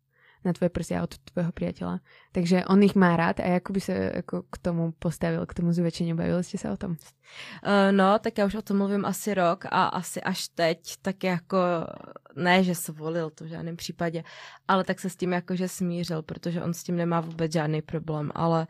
B: na tvoje prsia od tvojho priateľa. Takže on ich má rád a ako by sa ako k tomu postavil, k tomu zväčšeniu? Bavili ste sa o tom?
C: Uh, no, tak já už o tom mluvím asi rok a asi až teď, tak jako, ne, že se volil to v žádném případě, ale tak se s tím jakože smířil, protože on s tím nemá vůbec žádný problém, ale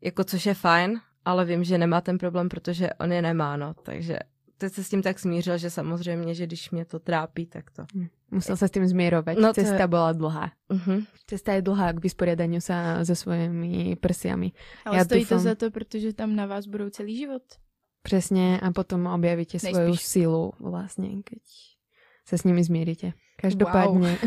C: jako což je fajn, ale vím, že nemá ten problém, protože on je nemá, no, takže teď se s tím tak smířil, že samozřejmě, že když mě to trápí, tak to.
B: Hm. Musel sa s tým zmierovať.
C: No to je-
B: Cesta bola dlhá.
C: Uh-huh.
B: Cesta je dlhá k vysporiadaniu sa so svojimi prsiami.
A: Ale
B: já
A: stojí to
B: doufám-
A: za to, protože tam na vás budou celý život.
B: Presne a potom objavíte svoju
A: Nejspíš.
B: silu vlastne, keď sa s nimi zmierite. Každopádne.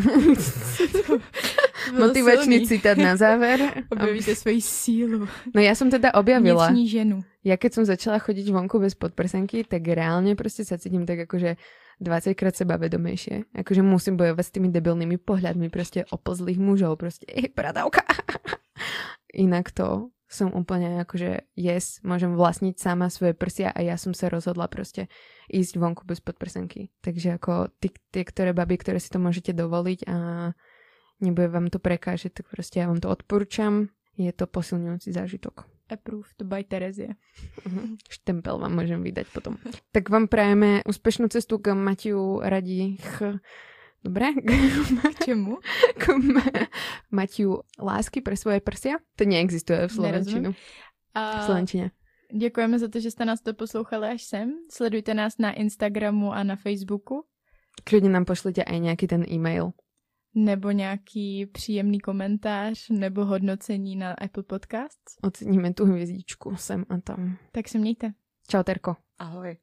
B: Motivačný citát na záver.
A: Objevíte svoji sílu.
B: No ja som teda objavila.
A: Vnitřní ženu.
B: Ja keď som začala chodiť vonku bez podprsenky, tak reálne proste sa cítim tak akože 20 krát sebavedomejšie. Akože musím bojovať s tými debilnými pohľadmi proste oplzlých mužov. Proste, ej, bradavka. Inak to som úplne akože yes, môžem vlastniť sama svoje prsia a ja som sa rozhodla proste ísť vonku bez podprsenky. Takže ako ty, tie, ktoré baby, ktoré si to môžete dovoliť a nebude vám to prekážať, tak proste ja vám to odporúčam. Je to posilňujúci zážitok.
A: Approved by Terezie.
B: Mhm. Štempel vám môžem vydať potom. Tak vám prajeme úspešnú cestu k Matiu radí ch... Dobre?
A: K čemu?
B: k Ma- Matiu lásky pre svoje prsia? To neexistuje v Slovenčinu. V
A: A
B: Slovenčine.
A: děkujeme za to, že jste nás to poslouchali až sem. Sledujte nás na Instagramu a na Facebooku.
B: Kľudne nám pošlite aj nejaký ten e-mail.
A: Nebo nějaký příjemný komentář nebo hodnocení na Apple Podcasts.
B: Oceníme tú hviezdičku sem a tam.
A: Tak se mějte.
B: Čau, Terko.
C: Ahoj.